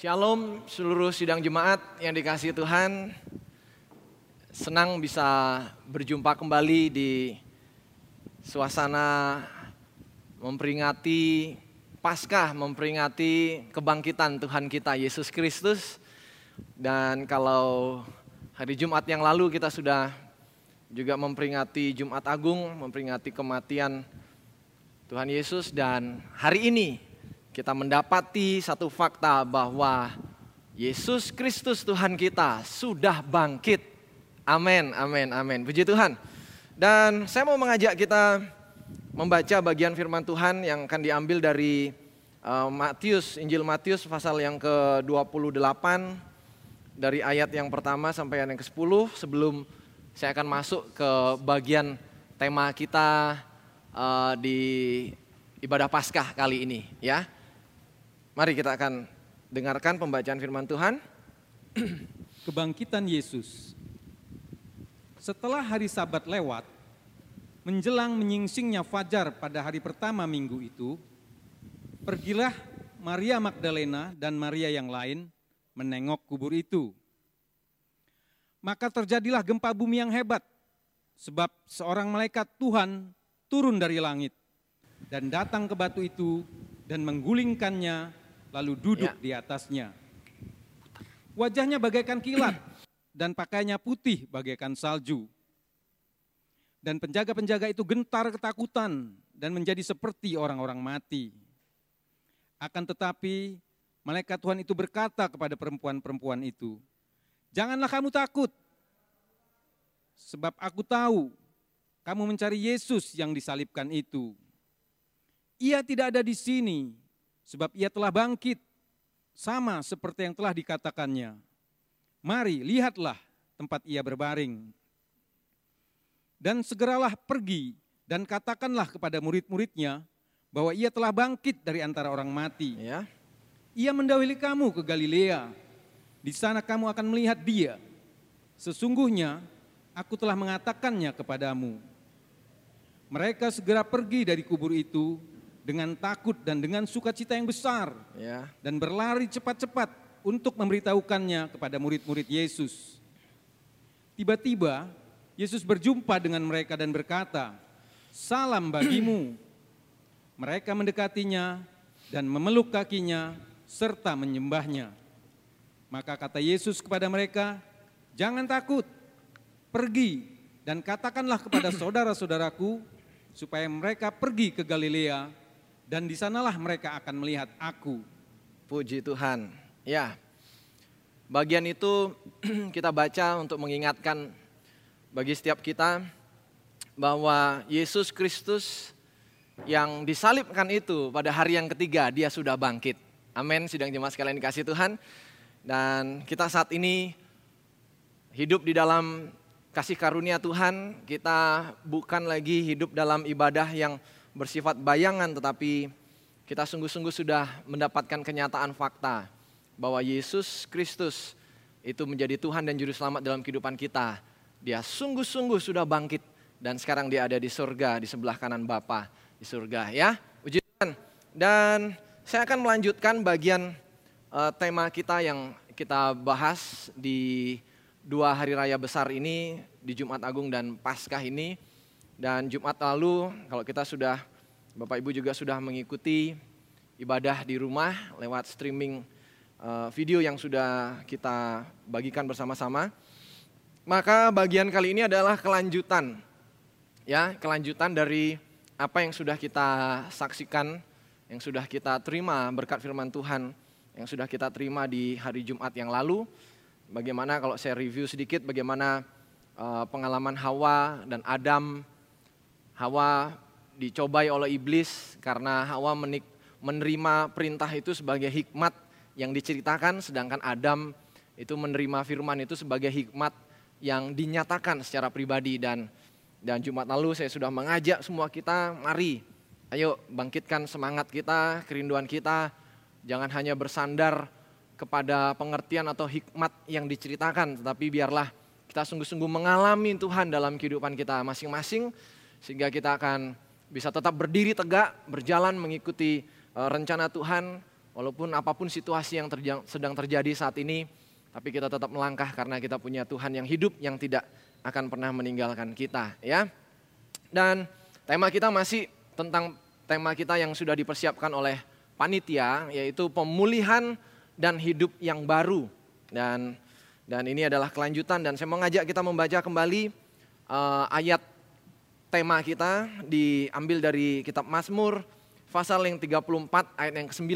Shalom seluruh sidang jemaat yang dikasih Tuhan. Senang bisa berjumpa kembali di suasana memperingati Paskah, memperingati kebangkitan Tuhan kita Yesus Kristus. Dan kalau hari Jumat yang lalu kita sudah juga memperingati Jumat Agung, memperingati kematian Tuhan Yesus dan hari ini kita mendapati satu fakta bahwa Yesus Kristus Tuhan kita sudah bangkit. Amin, amin, amin. Puji Tuhan. Dan saya mau mengajak kita membaca bagian firman Tuhan yang akan diambil dari uh, Matius, Injil Matius pasal yang ke-28 dari ayat yang pertama sampai yang ke-10 sebelum saya akan masuk ke bagian tema kita uh, di ibadah Paskah kali ini ya. Mari kita akan dengarkan pembacaan firman Tuhan. Kebangkitan Yesus. Setelah hari Sabat lewat, menjelang menyingsingnya fajar pada hari pertama minggu itu, pergilah Maria Magdalena dan Maria yang lain menengok kubur itu. Maka terjadilah gempa bumi yang hebat, sebab seorang malaikat Tuhan turun dari langit dan datang ke batu itu dan menggulingkannya lalu duduk ya. di atasnya. Wajahnya bagaikan kilat dan pakainya putih bagaikan salju. Dan penjaga-penjaga itu gentar ketakutan dan menjadi seperti orang-orang mati. Akan tetapi malaikat Tuhan itu berkata kepada perempuan-perempuan itu, Janganlah kamu takut, sebab aku tahu kamu mencari Yesus yang disalibkan itu. Ia tidak ada di sini, sebab ia telah bangkit, sama seperti yang telah dikatakannya. Mari, lihatlah tempat ia berbaring dan segeralah pergi dan katakanlah kepada murid-muridnya bahwa ia telah bangkit dari antara orang mati. Ya. Ia mendahului kamu ke Galilea. Di sana kamu akan melihat dia. Sesungguhnya aku telah mengatakannya kepadamu. Mereka segera pergi dari kubur itu dengan takut dan dengan sukacita yang besar. Ya. Dan berlari cepat-cepat untuk memberitahukannya kepada murid-murid Yesus. Tiba-tiba Yesus berjumpa dengan mereka dan berkata, "Salam bagimu." Mereka mendekatinya dan memeluk kakinya serta menyembahnya. Maka kata Yesus kepada mereka, "Jangan takut, pergi dan katakanlah kepada saudara-saudaraku supaya mereka pergi ke Galilea dan di sanalah mereka akan melihat aku." Puji Tuhan. Ya. Bagian itu kita baca untuk mengingatkan bagi setiap kita bahwa Yesus Kristus yang disalibkan itu pada hari yang ketiga dia sudah bangkit. Amin, sidang jemaat sekalian dikasih Tuhan. Dan kita saat ini hidup di dalam kasih karunia Tuhan, kita bukan lagi hidup dalam ibadah yang bersifat bayangan tetapi kita sungguh-sungguh sudah mendapatkan kenyataan fakta bahwa Yesus Kristus itu menjadi Tuhan dan juru selamat dalam kehidupan kita dia sungguh-sungguh sudah bangkit dan sekarang dia ada di surga di sebelah kanan Bapa di surga ya. Puji Tuhan. Dan saya akan melanjutkan bagian uh, tema kita yang kita bahas di dua hari raya besar ini di Jumat Agung dan Paskah ini. Dan Jumat lalu kalau kita sudah Bapak Ibu juga sudah mengikuti ibadah di rumah lewat streaming uh, video yang sudah kita bagikan bersama-sama. Maka bagian kali ini adalah kelanjutan. Ya, kelanjutan dari apa yang sudah kita saksikan, yang sudah kita terima berkat firman Tuhan, yang sudah kita terima di hari Jumat yang lalu. Bagaimana kalau saya review sedikit bagaimana uh, pengalaman Hawa dan Adam. Hawa dicobai oleh iblis karena Hawa menik, menerima perintah itu sebagai hikmat yang diceritakan sedangkan Adam itu menerima firman itu sebagai hikmat yang dinyatakan secara pribadi. Dan dan Jumat lalu saya sudah mengajak semua kita, mari ayo bangkitkan semangat kita, kerinduan kita, jangan hanya bersandar kepada pengertian atau hikmat yang diceritakan, tetapi biarlah kita sungguh-sungguh mengalami Tuhan dalam kehidupan kita masing-masing sehingga kita akan bisa tetap berdiri tegak, berjalan mengikuti eh, rencana Tuhan Walaupun apa pun situasi yang terja- sedang terjadi saat ini, tapi kita tetap melangkah karena kita punya Tuhan yang hidup yang tidak akan pernah meninggalkan kita, ya. Dan tema kita masih tentang tema kita yang sudah dipersiapkan oleh panitia yaitu pemulihan dan hidup yang baru. Dan dan ini adalah kelanjutan dan saya mengajak kita membaca kembali uh, ayat tema kita diambil dari kitab Mazmur pasal yang 34 ayat yang ke-9.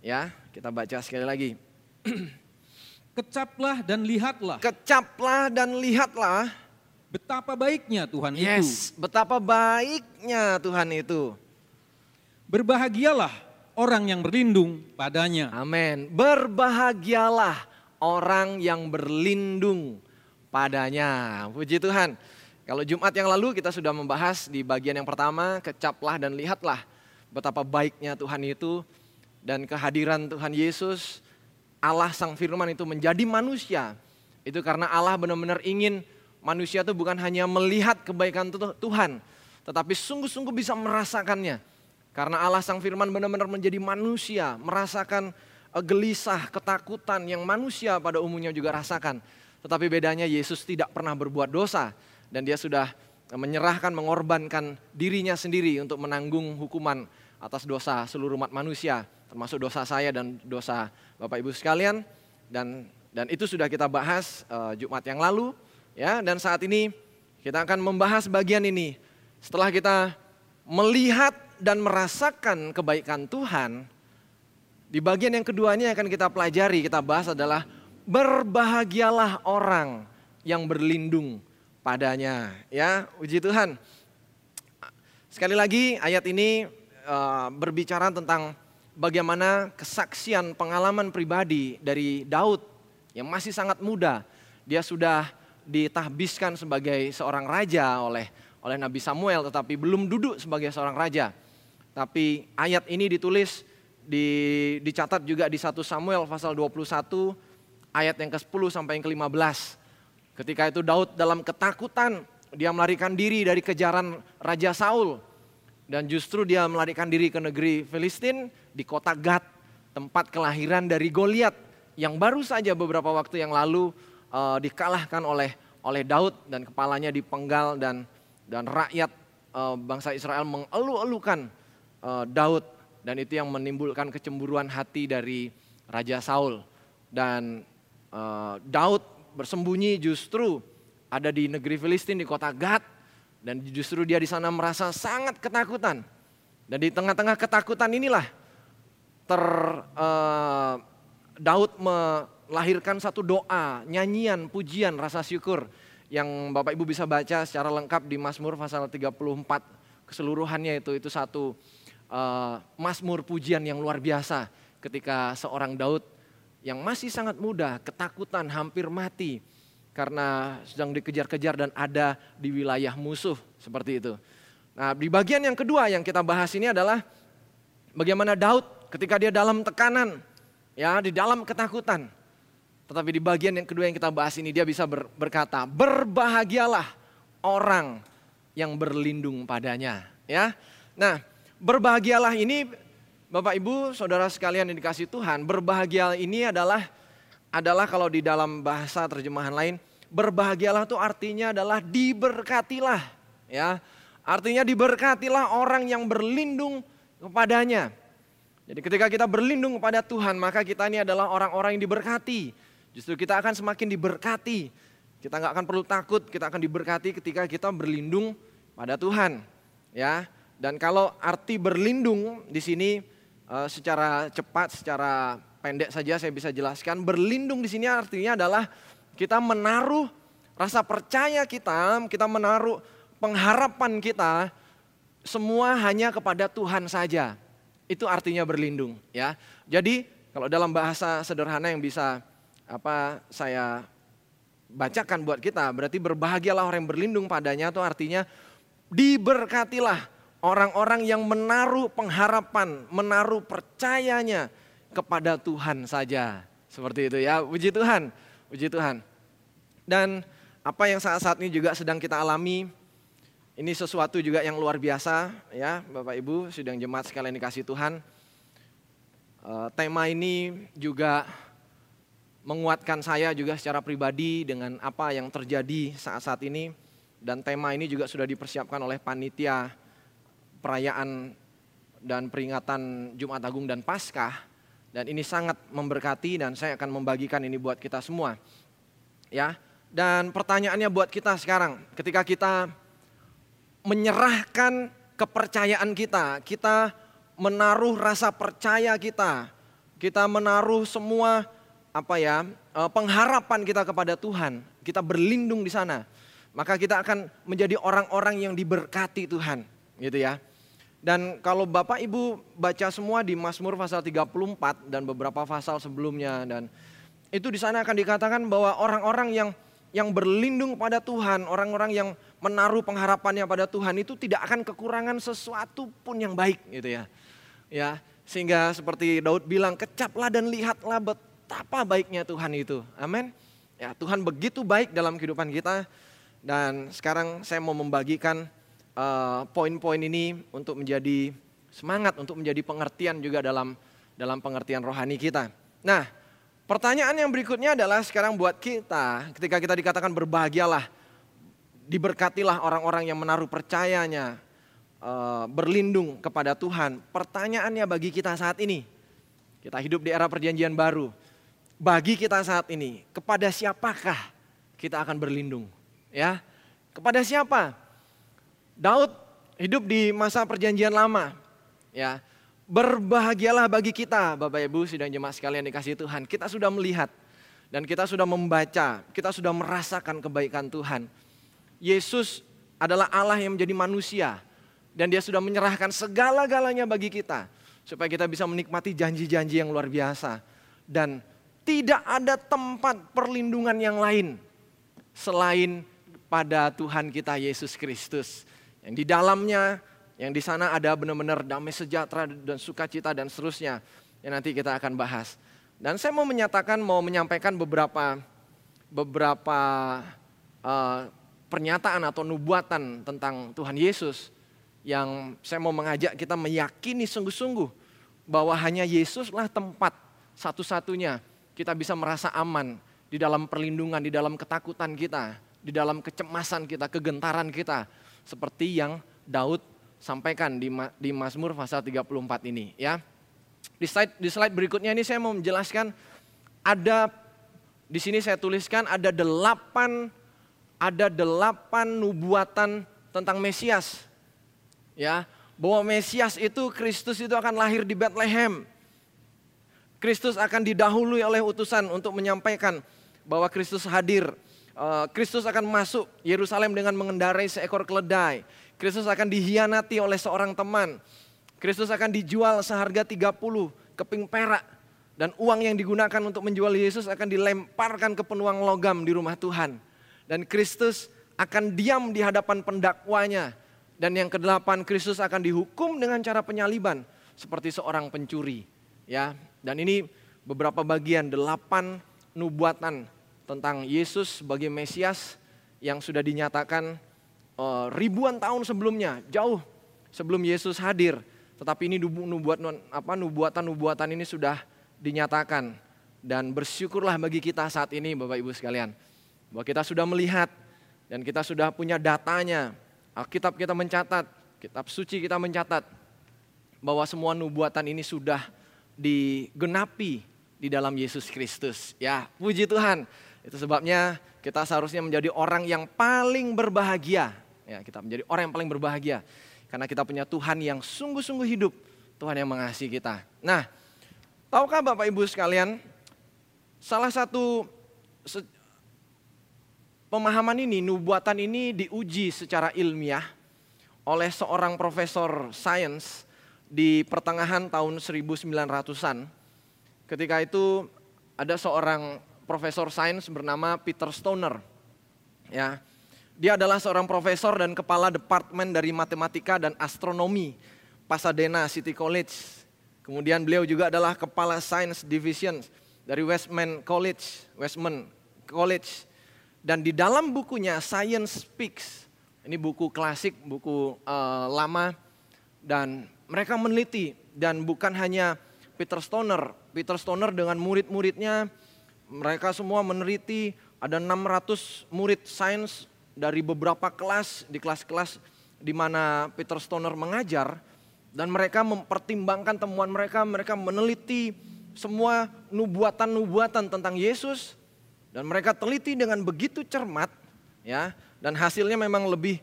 Ya, kita baca sekali lagi. Kecaplah dan lihatlah Kecaplah dan lihatlah. betapa baiknya Tuhan itu. Yes, betapa baiknya Tuhan itu. Berbahagialah orang yang berlindung padanya. Amin. Berbahagialah orang yang berlindung padanya. Puji Tuhan. Kalau Jumat yang lalu kita sudah membahas di bagian yang pertama, kecaplah dan lihatlah betapa baiknya Tuhan itu dan kehadiran Tuhan Yesus, Allah Sang Firman itu menjadi manusia. Itu karena Allah benar-benar ingin manusia itu bukan hanya melihat kebaikan Tuhan, tetapi sungguh-sungguh bisa merasakannya. Karena Allah Sang Firman benar-benar menjadi manusia, merasakan eh, gelisah, ketakutan yang manusia pada umumnya juga rasakan. Tetapi bedanya Yesus tidak pernah berbuat dosa dan dia sudah menyerahkan, mengorbankan dirinya sendiri untuk menanggung hukuman atas dosa seluruh umat manusia, termasuk dosa saya dan dosa Bapak Ibu sekalian. Dan dan itu sudah kita bahas uh, Jumat yang lalu, ya. Dan saat ini kita akan membahas bagian ini. Setelah kita melihat dan merasakan kebaikan Tuhan, di bagian yang kedua ini akan kita pelajari, kita bahas adalah berbahagialah orang yang berlindung padanya. Ya, uji Tuhan. Sekali lagi ayat ini uh, berbicara tentang bagaimana kesaksian pengalaman pribadi dari Daud yang masih sangat muda. Dia sudah ditahbiskan sebagai seorang raja oleh oleh Nabi Samuel tetapi belum duduk sebagai seorang raja. Tapi ayat ini ditulis di, dicatat juga di 1 Samuel pasal 21 ayat yang ke-10 sampai yang ke-15. Ketika itu Daud dalam ketakutan dia melarikan diri dari kejaran Raja Saul. Dan justru dia melarikan diri ke negeri Filistin di kota Gad, tempat kelahiran dari Goliat yang baru saja beberapa waktu yang lalu uh, dikalahkan oleh oleh Daud dan kepalanya dipenggal dan dan rakyat uh, bangsa Israel mengeluh-elukan uh, Daud dan itu yang menimbulkan kecemburuan hati dari Raja Saul dan uh, Daud bersembunyi justru ada di negeri Filistin di kota Gad dan justru dia di sana merasa sangat ketakutan. Dan di tengah-tengah ketakutan inilah ter uh, Daud melahirkan satu doa, nyanyian, pujian, rasa syukur yang Bapak Ibu bisa baca secara lengkap di Mazmur pasal 34 keseluruhannya itu itu satu uh, Mazmur pujian yang luar biasa ketika seorang Daud yang masih sangat muda, ketakutan, hampir mati, karena sedang dikejar-kejar dan ada di wilayah musuh seperti itu. Nah, di bagian yang kedua yang kita bahas ini adalah bagaimana Daud ketika dia dalam tekanan, ya, di dalam ketakutan. Tetapi di bagian yang kedua yang kita bahas ini dia bisa ber, berkata, "Berbahagialah orang yang berlindung padanya." Ya. Nah, berbahagialah ini Bapak Ibu, Saudara sekalian yang dikasih Tuhan, berbahagia ini adalah adalah kalau di dalam bahasa terjemahan lain Berbahagialah itu artinya adalah diberkatilah. ya Artinya diberkatilah orang yang berlindung kepadanya. Jadi ketika kita berlindung kepada Tuhan maka kita ini adalah orang-orang yang diberkati. Justru kita akan semakin diberkati. Kita nggak akan perlu takut, kita akan diberkati ketika kita berlindung pada Tuhan. Ya, dan kalau arti berlindung di sini uh, secara cepat, secara pendek saja saya bisa jelaskan. Berlindung di sini artinya adalah kita menaruh rasa percaya kita, kita menaruh pengharapan kita semua hanya kepada Tuhan saja. Itu artinya berlindung, ya. Jadi kalau dalam bahasa sederhana yang bisa apa saya bacakan buat kita, berarti berbahagialah orang yang berlindung padanya itu artinya diberkatilah orang-orang yang menaruh pengharapan, menaruh percayanya kepada Tuhan saja. Seperti itu ya, puji Tuhan. Puji Tuhan. Dan apa yang saat-saat ini juga sedang kita alami, ini sesuatu juga yang luar biasa ya Bapak Ibu, sidang jemaat sekalian dikasih Tuhan. Uh, tema ini juga menguatkan saya juga secara pribadi dengan apa yang terjadi saat-saat ini dan tema ini juga sudah dipersiapkan oleh panitia perayaan dan peringatan Jumat Agung dan Paskah dan ini sangat memberkati dan saya akan membagikan ini buat kita semua. Ya. Dan pertanyaannya buat kita sekarang, ketika kita menyerahkan kepercayaan kita, kita menaruh rasa percaya kita, kita menaruh semua apa ya eh, pengharapan kita kepada Tuhan, kita berlindung di sana, maka kita akan menjadi orang-orang yang diberkati Tuhan, gitu ya. Dan kalau Bapak Ibu baca semua di Mazmur pasal 34 dan beberapa pasal sebelumnya dan itu di sana akan dikatakan bahwa orang-orang yang yang berlindung pada Tuhan, orang-orang yang menaruh pengharapannya pada Tuhan itu tidak akan kekurangan sesuatu pun yang baik gitu ya. Ya, sehingga seperti Daud bilang, "Kecaplah dan lihatlah betapa baiknya Tuhan itu." Amin. Ya, Tuhan begitu baik dalam kehidupan kita dan sekarang saya mau membagikan poin-poin uh, ini untuk menjadi semangat, untuk menjadi pengertian juga dalam dalam pengertian rohani kita. Nah, pertanyaan yang berikutnya adalah sekarang buat kita, ketika kita dikatakan berbahagialah, diberkatilah orang-orang yang menaruh percayanya, uh, berlindung kepada Tuhan. Pertanyaannya bagi kita saat ini, kita hidup di era perjanjian baru. Bagi kita saat ini, kepada siapakah kita akan berlindung? Ya, kepada siapa? Daud hidup di masa perjanjian lama. Ya, berbahagialah bagi kita Bapak Ibu sidang jemaat sekalian dikasih Tuhan. Kita sudah melihat dan kita sudah membaca, kita sudah merasakan kebaikan Tuhan. Yesus adalah Allah yang menjadi manusia dan dia sudah menyerahkan segala-galanya bagi kita supaya kita bisa menikmati janji-janji yang luar biasa dan tidak ada tempat perlindungan yang lain selain pada Tuhan kita Yesus Kristus. Yang di dalamnya, yang di sana ada benar-benar damai sejahtera dan sukacita dan seterusnya. Yang nanti kita akan bahas. Dan saya mau menyatakan, mau menyampaikan beberapa beberapa uh, pernyataan atau nubuatan tentang Tuhan Yesus yang saya mau mengajak kita meyakini sungguh-sungguh bahwa hanya Yesuslah tempat satu-satunya kita bisa merasa aman di dalam perlindungan, di dalam ketakutan kita, di dalam kecemasan kita, kegentaran kita seperti yang Daud sampaikan di, di Mazmur pasal 34 ini ya. Di slide, di slide berikutnya ini saya mau menjelaskan ada di sini saya tuliskan ada delapan ada delapan nubuatan tentang Mesias. Ya, bahwa Mesias itu Kristus itu akan lahir di Bethlehem. Kristus akan didahului oleh utusan untuk menyampaikan bahwa Kristus hadir Kristus akan masuk Yerusalem dengan mengendarai seekor keledai. Kristus akan dihianati oleh seorang teman. Kristus akan dijual seharga 30 keping perak. Dan uang yang digunakan untuk menjual Yesus akan dilemparkan ke penuang logam di rumah Tuhan. Dan Kristus akan diam di hadapan pendakwanya. Dan yang kedelapan Kristus akan dihukum dengan cara penyaliban seperti seorang pencuri. Ya, dan ini beberapa bagian delapan nubuatan tentang Yesus sebagai Mesias yang sudah dinyatakan uh, ribuan tahun sebelumnya, jauh sebelum Yesus hadir. Tetapi ini nubuatan-nubuatan ini sudah dinyatakan dan bersyukurlah bagi kita saat ini Bapak Ibu sekalian bahwa kita sudah melihat dan kita sudah punya datanya. Alkitab kita mencatat, kitab suci kita mencatat bahwa semua nubuatan ini sudah digenapi di dalam Yesus Kristus. Ya, puji Tuhan. Itu sebabnya kita seharusnya menjadi orang yang paling berbahagia. Ya, kita menjadi orang yang paling berbahagia karena kita punya Tuhan yang sungguh-sungguh hidup, Tuhan yang mengasihi kita. Nah, tahukah Bapak Ibu sekalian, salah satu se pemahaman ini, nubuatan ini diuji secara ilmiah oleh seorang profesor sains di pertengahan tahun 1900-an. Ketika itu ada seorang profesor sains bernama Peter Stoner. Ya. Dia adalah seorang profesor dan kepala departemen dari matematika dan astronomi Pasadena City College. Kemudian beliau juga adalah kepala science division dari Westman College, Westman College. Dan di dalam bukunya Science Speaks, ini buku klasik, buku uh, lama dan mereka meneliti dan bukan hanya Peter Stoner. Peter Stoner dengan murid-muridnya, mereka semua meneliti ada 600 murid sains dari beberapa kelas di kelas-kelas di mana Peter Stoner mengajar dan mereka mempertimbangkan temuan mereka, mereka meneliti semua nubuatan-nubuatan tentang Yesus dan mereka teliti dengan begitu cermat ya dan hasilnya memang lebih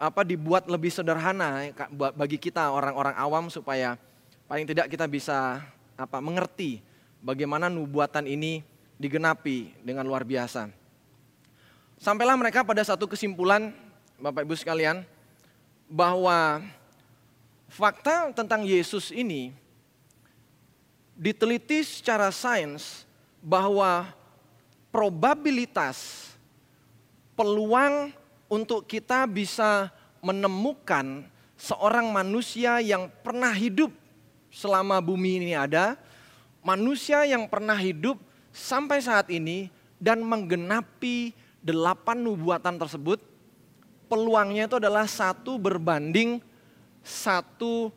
apa dibuat lebih sederhana bagi kita orang-orang awam supaya paling tidak kita bisa apa mengerti bagaimana nubuatan ini digenapi dengan luar biasa. Sampailah mereka pada satu kesimpulan Bapak Ibu sekalian bahwa fakta tentang Yesus ini diteliti secara sains bahwa probabilitas peluang untuk kita bisa menemukan seorang manusia yang pernah hidup selama bumi ini ada, manusia yang pernah hidup sampai saat ini dan menggenapi delapan nubuatan tersebut, peluangnya itu adalah satu berbanding satu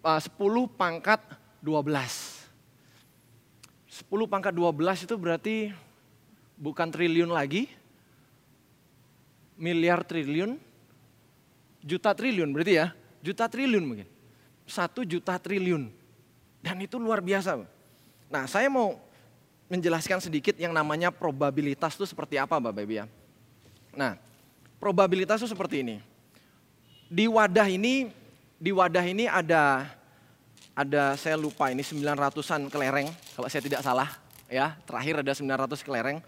uh, sepuluh pangkat dua belas. Sepuluh pangkat dua belas itu berarti bukan triliun lagi, miliar triliun, juta triliun berarti ya, juta triliun mungkin. Satu juta triliun. Dan itu luar biasa. Nah saya mau menjelaskan sedikit yang namanya probabilitas itu seperti apa Bapak Ibu ya. Nah probabilitas itu seperti ini. Di wadah ini, di wadah ini ada ada saya lupa ini 900-an kelereng kalau saya tidak salah ya. Terakhir ada 900 kelereng.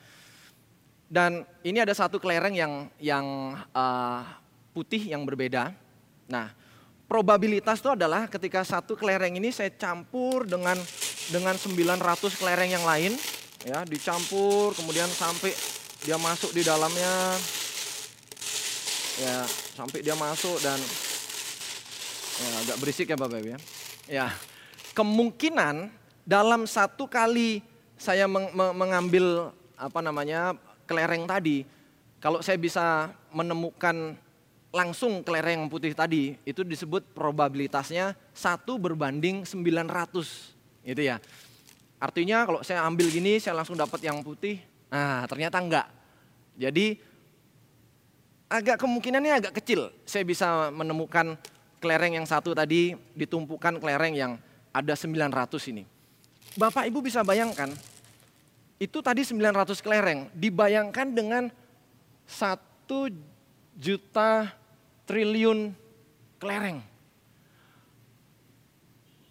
Dan ini ada satu kelereng yang yang uh, putih yang berbeda. Nah, probabilitas itu adalah ketika satu kelereng ini saya campur dengan dengan 900 kelereng yang lain, ya dicampur kemudian sampai dia masuk di dalamnya, ya sampai dia masuk dan ya, agak berisik ya bapak ibu ya. Ya kemungkinan dalam satu kali saya meng, mengambil apa namanya kelereng tadi, kalau saya bisa menemukan langsung kelereng putih tadi, itu disebut probabilitasnya satu berbanding 900. Itu ya. Artinya kalau saya ambil gini, saya langsung dapat yang putih. Nah, ternyata enggak. Jadi agak kemungkinannya agak kecil. Saya bisa menemukan kelereng yang satu tadi ditumpukan kelereng yang ada 900 ini. Bapak Ibu bisa bayangkan, itu tadi 900 kelereng dibayangkan dengan satu juta triliun kelereng.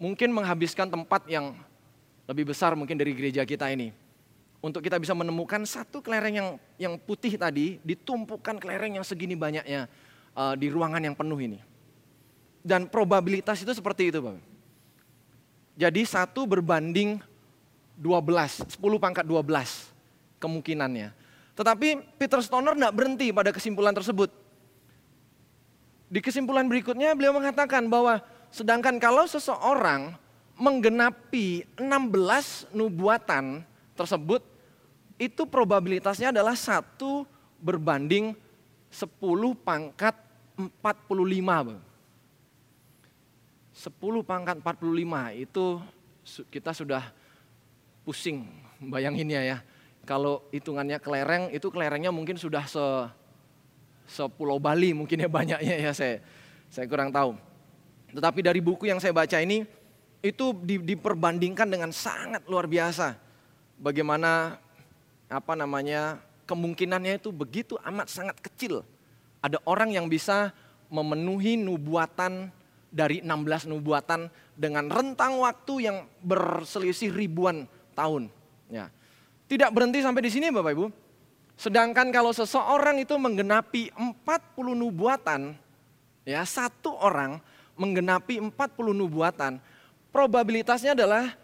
Mungkin menghabiskan tempat yang lebih besar mungkin dari gereja kita ini. Untuk kita bisa menemukan satu kelereng yang yang putih tadi, ditumpukan kelereng yang segini banyaknya uh, di ruangan yang penuh ini. Dan probabilitas itu seperti itu Bapak. Jadi satu berbanding 12, 10 pangkat 12 kemungkinannya. Tetapi Peter Stoner tidak berhenti pada kesimpulan tersebut. Di kesimpulan berikutnya beliau mengatakan bahwa sedangkan kalau seseorang menggenapi 16 nubuatan tersebut, itu probabilitasnya adalah satu berbanding 10 pangkat 45. 10 pangkat 45 itu kita sudah pusing bayanginnya ya. Kalau hitungannya kelereng, itu kelerengnya mungkin sudah se sepulau Bali mungkin ya banyaknya ya saya saya kurang tahu. Tetapi dari buku yang saya baca ini itu di, diperbandingkan dengan sangat luar biasa. Bagaimana apa namanya kemungkinannya itu begitu amat sangat kecil. Ada orang yang bisa memenuhi nubuatan dari 16 nubuatan dengan rentang waktu yang berselisih ribuan tahun. Ya. Tidak berhenti sampai di sini Bapak Ibu. Sedangkan kalau seseorang itu menggenapi 40 nubuatan, ya satu orang menggenapi 40 nubuatan, probabilitasnya adalah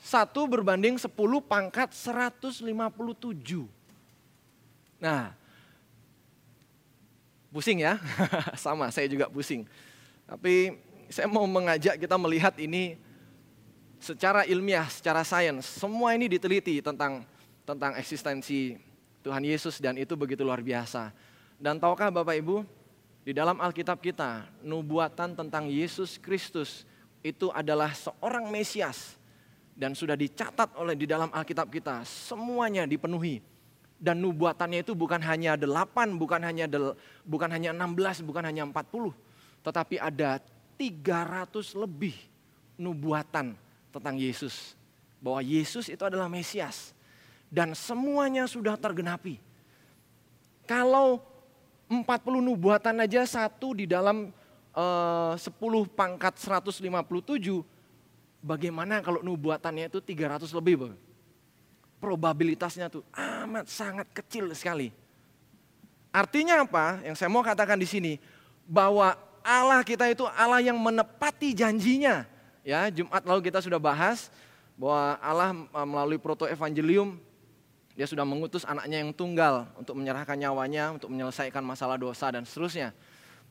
satu berbanding 10 pangkat 157. Nah, pusing ya, sama saya juga pusing. Tapi saya mau mengajak kita melihat ini secara ilmiah, secara sains, semua ini diteliti tentang tentang eksistensi Tuhan Yesus dan itu begitu luar biasa. Dan tahukah Bapak Ibu, di dalam Alkitab kita, nubuatan tentang Yesus Kristus itu adalah seorang Mesias dan sudah dicatat oleh di dalam Alkitab kita, semuanya dipenuhi. Dan nubuatannya itu bukan hanya delapan, bukan hanya del, bukan hanya 16, bukan hanya 40, tetapi ada 300 lebih nubuatan tentang Yesus. Bahwa Yesus itu adalah Mesias. Dan semuanya sudah tergenapi. Kalau 40 nubuatan aja satu di dalam eh, 10 pangkat 157 Bagaimana kalau nubuatannya itu 300 lebih, Bang? Probabilitasnya tuh amat sangat kecil sekali. Artinya apa? Yang saya mau katakan di sini bahwa Allah kita itu Allah yang menepati janjinya. Ya, Jumat lalu kita sudah bahas bahwa Allah eh, melalui proto evangelium dia sudah mengutus anaknya yang tunggal untuk menyerahkan nyawanya untuk menyelesaikan masalah dosa dan seterusnya.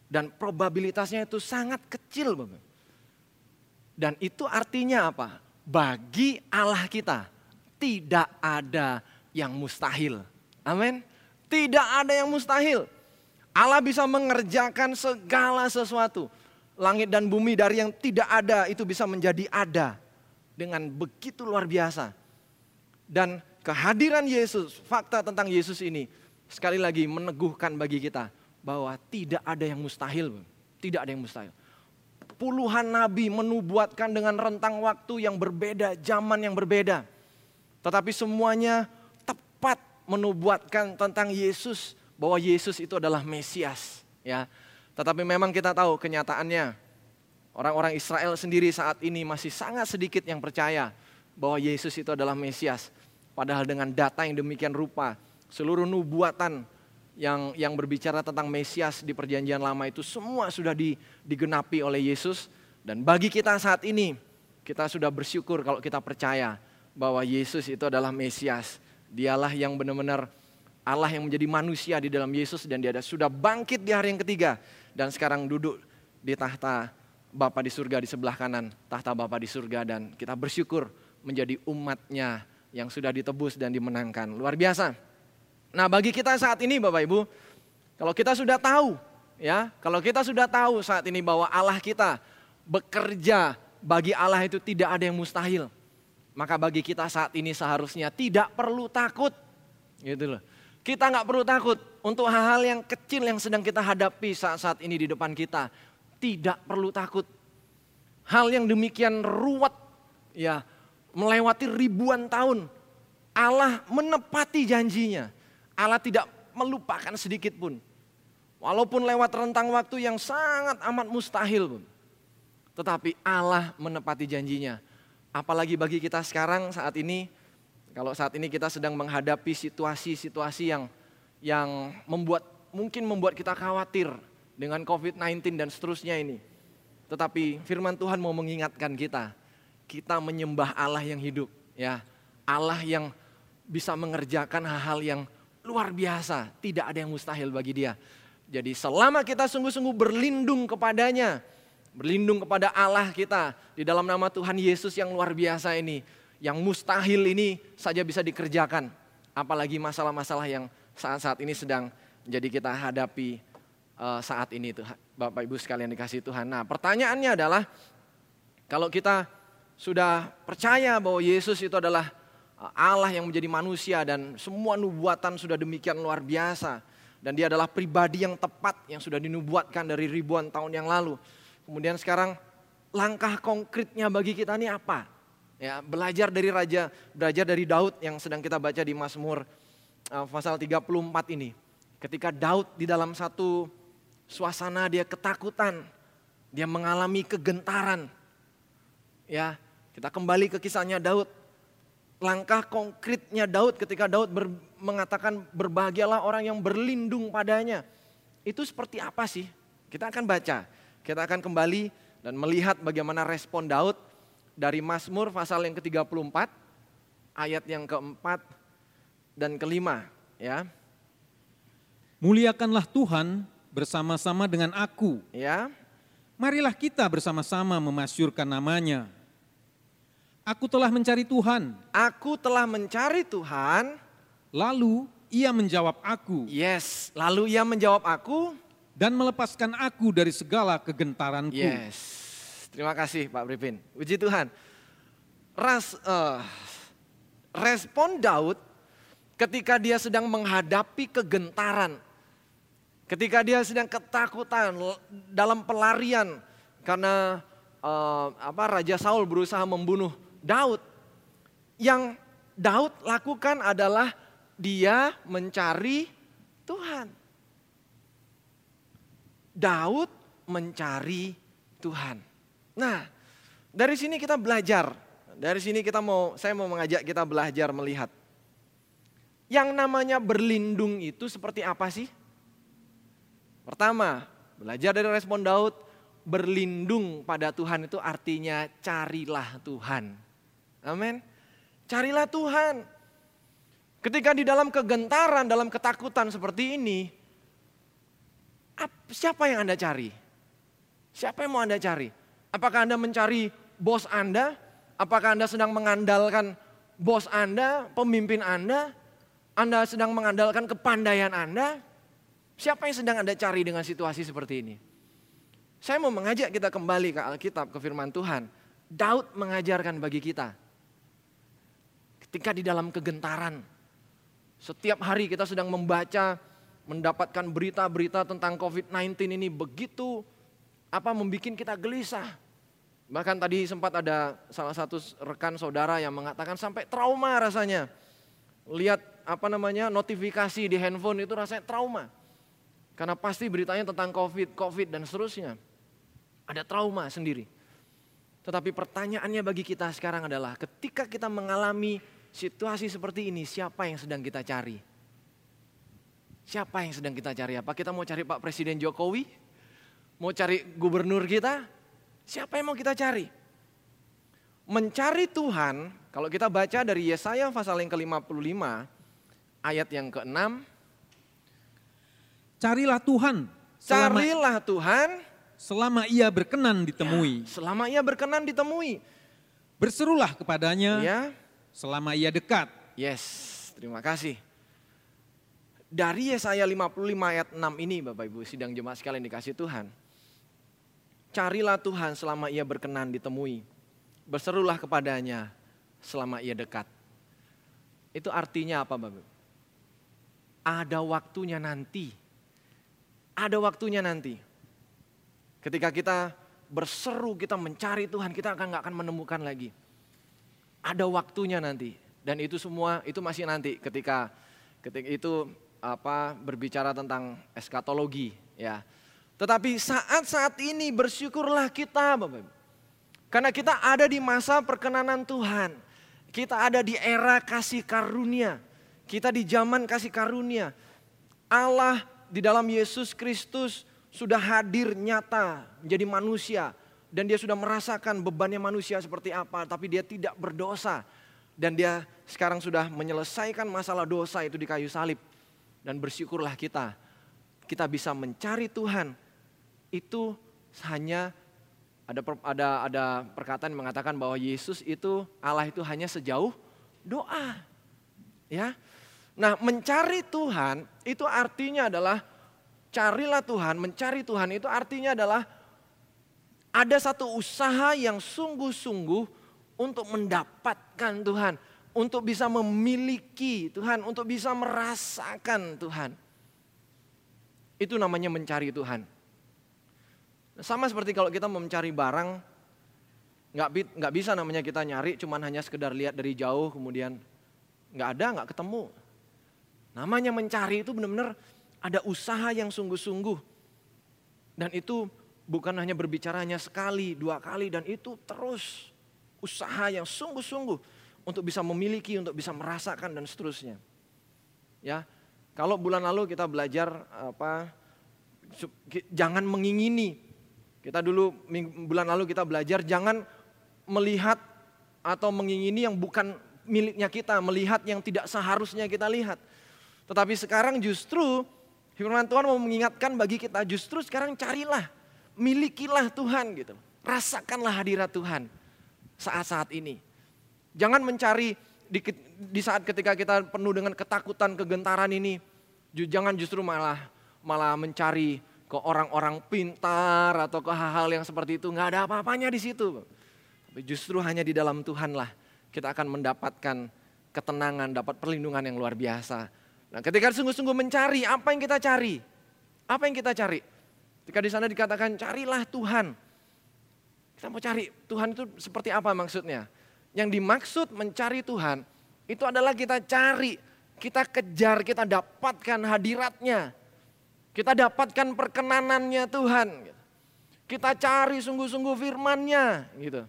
Dan probabilitasnya itu sangat kecil, Bapak. Dan itu artinya apa? Bagi Allah kita tidak ada yang mustahil. Amin. Tidak ada yang mustahil. Allah bisa mengerjakan segala sesuatu. Langit dan bumi dari yang tidak ada itu bisa menjadi ada. Dengan begitu luar biasa. Dan kehadiran Yesus, fakta tentang Yesus ini sekali lagi meneguhkan bagi kita bahwa tidak ada yang mustahil. Tidak ada yang mustahil puluhan nabi menubuatkan dengan rentang waktu yang berbeda, zaman yang berbeda. Tetapi semuanya tepat menubuatkan tentang Yesus bahwa Yesus itu adalah Mesias, ya. Tetapi memang kita tahu kenyataannya orang-orang Israel sendiri saat ini masih sangat sedikit yang percaya bahwa Yesus itu adalah Mesias. Padahal dengan data yang demikian rupa, seluruh nubuatan yang yang berbicara tentang Mesias di perjanjian lama itu semua sudah di, digenapi oleh Yesus. Dan bagi kita saat ini kita sudah bersyukur kalau kita percaya bahwa Yesus itu adalah Mesias. Dialah yang benar-benar Allah yang menjadi manusia di dalam Yesus dan dia sudah bangkit di hari yang ketiga. Dan sekarang duduk di tahta Bapa di surga di sebelah kanan, tahta Bapa di surga. Dan kita bersyukur menjadi umatnya yang sudah ditebus dan dimenangkan. Luar biasa. Nah bagi kita saat ini Bapak Ibu, kalau kita sudah tahu ya, kalau kita sudah tahu saat ini bahwa Allah kita bekerja bagi Allah itu tidak ada yang mustahil. Maka bagi kita saat ini seharusnya tidak perlu takut. Gitu loh. Kita nggak perlu takut untuk hal-hal yang kecil yang sedang kita hadapi saat-saat ini di depan kita. Tidak perlu takut. Hal yang demikian ruwet ya melewati ribuan tahun. Allah menepati janjinya. Allah tidak melupakan sedikit pun. Walaupun lewat rentang waktu yang sangat amat mustahil pun. Tetapi Allah menepati janjinya. Apalagi bagi kita sekarang saat ini, kalau saat ini kita sedang menghadapi situasi-situasi yang yang membuat mungkin membuat kita khawatir dengan COVID-19 dan seterusnya ini. Tetapi firman Tuhan mau mengingatkan kita, kita menyembah Allah yang hidup, ya. Allah yang bisa mengerjakan hal-hal yang luar biasa, tidak ada yang mustahil bagi dia. Jadi selama kita sungguh-sungguh berlindung kepadanya, berlindung kepada Allah kita di dalam nama Tuhan Yesus yang luar biasa ini, yang mustahil ini saja bisa dikerjakan. Apalagi masalah-masalah yang saat-saat ini sedang jadi kita hadapi uh, saat ini tuh Bapak Ibu sekalian dikasih Tuhan. Nah pertanyaannya adalah kalau kita sudah percaya bahwa Yesus itu adalah Allah yang menjadi manusia dan semua nubuatan sudah demikian luar biasa. Dan dia adalah pribadi yang tepat yang sudah dinubuatkan dari ribuan tahun yang lalu. Kemudian sekarang langkah konkretnya bagi kita ini apa? Ya, belajar dari raja, belajar dari Daud yang sedang kita baca di Mazmur uh, pasal 34 ini. Ketika Daud di dalam satu suasana dia ketakutan, dia mengalami kegentaran. Ya, kita kembali ke kisahnya Daud langkah konkretnya Daud ketika Daud ber, mengatakan berbahagialah orang yang berlindung padanya. Itu seperti apa sih? Kita akan baca. Kita akan kembali dan melihat bagaimana respon Daud dari Mazmur pasal yang ke-34 ayat yang keempat dan kelima ya. Muliakanlah Tuhan bersama-sama dengan aku. Ya. Marilah kita bersama-sama memasyurkan namanya. Aku telah mencari Tuhan. Aku telah mencari Tuhan. Lalu ia menjawab aku. Yes, lalu ia menjawab aku. Dan melepaskan aku dari segala kegentaranku. Yes, terima kasih Pak Bripin. Puji Tuhan. ras, uh, respon Daud ketika dia sedang menghadapi kegentaran, ketika dia sedang ketakutan dalam pelarian karena uh, apa Raja Saul berusaha membunuh Daud. Yang Daud lakukan adalah dia mencari Tuhan. Daud mencari Tuhan. Nah, dari sini kita belajar. Dari sini kita mau saya mau mengajak kita belajar melihat yang namanya berlindung itu seperti apa sih? Pertama, belajar dari respon Daud, berlindung pada Tuhan itu artinya carilah Tuhan. Amin. Carilah Tuhan. Ketika di dalam kegentaran, dalam ketakutan seperti ini, siapa yang Anda cari? Siapa yang mau Anda cari? Apakah Anda mencari bos Anda? Apakah Anda sedang mengandalkan bos Anda, pemimpin Anda? Anda sedang mengandalkan kepandaian Anda, siapa yang sedang Anda cari dengan situasi seperti ini? Saya mau mengajak kita kembali ke Alkitab, ke firman Tuhan. Daud mengajarkan bagi kita. Ketika di dalam kegentaran, setiap hari kita sedang membaca, mendapatkan berita-berita tentang COVID-19 ini begitu apa membuat kita gelisah. Bahkan tadi sempat ada salah satu rekan saudara yang mengatakan sampai trauma rasanya. Lihat apa namanya notifikasi di handphone itu rasanya trauma. Karena pasti beritanya tentang COVID, COVID dan seterusnya. Ada trauma sendiri. Tetapi pertanyaannya bagi kita sekarang adalah ketika kita mengalami situasi seperti ini, siapa yang sedang kita cari? Siapa yang sedang kita cari? Apa kita mau cari Pak Presiden Jokowi? Mau cari gubernur kita? Siapa yang mau kita cari? Mencari Tuhan, kalau kita baca dari Yesaya pasal yang ke-55, ayat yang ke-6. Carilah Tuhan. Selama, Carilah Tuhan. Selama ia berkenan ditemui. Ya, selama ia berkenan ditemui. Berserulah kepadanya. Ya. Selama ia dekat. Yes, terima kasih. Dari Yesaya 55 ayat 6 ini Bapak Ibu sidang jemaat sekalian dikasih Tuhan. Carilah Tuhan selama ia berkenan ditemui. Berserulah kepadanya selama ia dekat. Itu artinya apa Bapak Ibu? ada waktunya nanti. Ada waktunya nanti. Ketika kita berseru, kita mencari Tuhan, kita akan nggak akan menemukan lagi. Ada waktunya nanti. Dan itu semua itu masih nanti ketika ketika itu apa berbicara tentang eskatologi ya. Tetapi saat-saat ini bersyukurlah kita Bapak Karena kita ada di masa perkenanan Tuhan. Kita ada di era kasih karunia. Kita di zaman kasih karunia. Allah di dalam Yesus Kristus sudah hadir nyata menjadi manusia. Dan dia sudah merasakan bebannya manusia seperti apa. Tapi dia tidak berdosa. Dan dia sekarang sudah menyelesaikan masalah dosa itu di kayu salib. Dan bersyukurlah kita. Kita bisa mencari Tuhan. Itu hanya ada ada ada perkataan yang mengatakan bahwa Yesus itu Allah itu hanya sejauh doa. Ya. Nah mencari Tuhan itu artinya adalah carilah Tuhan, mencari Tuhan itu artinya adalah ada satu usaha yang sungguh-sungguh untuk mendapatkan Tuhan, untuk bisa memiliki Tuhan, untuk bisa merasakan Tuhan. Itu namanya mencari Tuhan. Sama seperti kalau kita mencari barang, nggak nggak bisa namanya kita nyari, cuman hanya sekedar lihat dari jauh, kemudian nggak ada, nggak ketemu. Namanya mencari itu benar-benar ada usaha yang sungguh-sungguh. Dan itu bukan hanya berbicaranya sekali, dua kali, dan itu terus usaha yang sungguh-sungguh untuk bisa memiliki, untuk bisa merasakan dan seterusnya. Ya, kalau bulan lalu kita belajar apa, jangan mengingini. Kita dulu bulan lalu kita belajar jangan melihat atau mengingini yang bukan miliknya kita, melihat yang tidak seharusnya kita lihat. Tetapi sekarang justru firman Tuhan mau mengingatkan bagi kita justru sekarang carilah, milikilah Tuhan gitu. Rasakanlah hadirat Tuhan saat-saat ini. Jangan mencari di, di saat ketika kita penuh dengan ketakutan, kegentaran ini. Jangan justru malah malah mencari ke orang-orang pintar atau ke hal-hal yang seperti itu. Nggak ada apa-apanya di situ. Tapi justru hanya di dalam Tuhanlah kita akan mendapatkan ketenangan, dapat perlindungan yang luar biasa. Nah, ketika sungguh-sungguh mencari apa yang kita cari? Apa yang kita cari? Ketika di sana dikatakan carilah Tuhan. Kita mau cari Tuhan itu seperti apa maksudnya? Yang dimaksud mencari Tuhan itu adalah kita cari, kita kejar, kita dapatkan hadiratnya. Kita dapatkan perkenanannya Tuhan. Kita cari sungguh-sungguh firmannya gitu.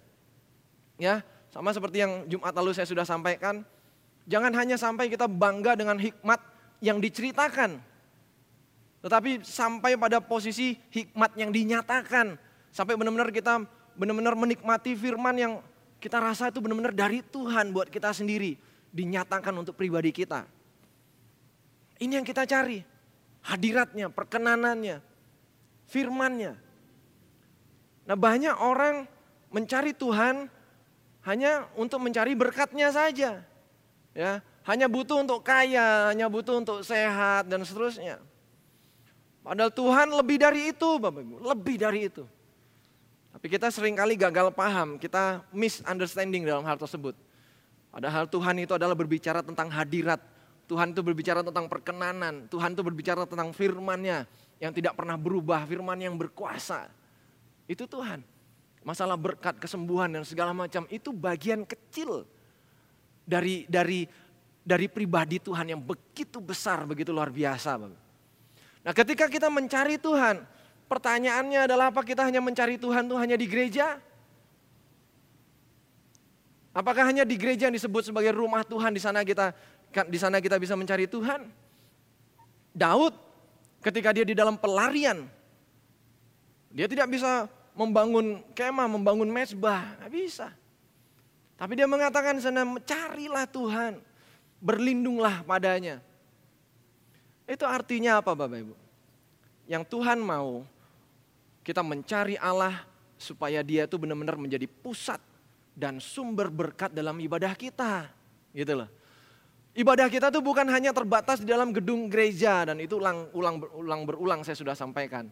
Ya, sama seperti yang Jumat lalu saya sudah sampaikan. Jangan hanya sampai kita bangga dengan hikmat yang diceritakan. Tetapi sampai pada posisi hikmat yang dinyatakan. Sampai benar-benar kita benar-benar menikmati firman yang kita rasa itu benar-benar dari Tuhan buat kita sendiri. Dinyatakan untuk pribadi kita. Ini yang kita cari. Hadiratnya, perkenanannya, firmannya. Nah banyak orang mencari Tuhan hanya untuk mencari berkatnya saja. Ya, hanya butuh untuk kaya, hanya butuh untuk sehat dan seterusnya. Padahal Tuhan lebih dari itu, Bapak Ibu, lebih dari itu. Tapi kita sering kali gagal paham, kita misunderstanding dalam hal tersebut. Padahal Tuhan itu adalah berbicara tentang hadirat, Tuhan itu berbicara tentang perkenanan, Tuhan itu berbicara tentang firman-Nya yang tidak pernah berubah, firman yang berkuasa. Itu Tuhan. Masalah berkat, kesembuhan dan segala macam itu bagian kecil dari dari dari pribadi Tuhan yang begitu besar, begitu luar biasa. Nah ketika kita mencari Tuhan, pertanyaannya adalah apa kita hanya mencari Tuhan tuh hanya di gereja? Apakah hanya di gereja yang disebut sebagai rumah Tuhan di sana kita di sana kita bisa mencari Tuhan? Daud ketika dia di dalam pelarian dia tidak bisa membangun kemah, membangun mesbah, nggak bisa. Tapi dia mengatakan sana carilah Tuhan, berlindunglah padanya. Itu artinya apa Bapak Ibu? Yang Tuhan mau kita mencari Allah supaya dia itu benar-benar menjadi pusat dan sumber berkat dalam ibadah kita. Gitu loh. Ibadah kita tuh bukan hanya terbatas di dalam gedung gereja dan itu ulang ulang berulang berulang saya sudah sampaikan.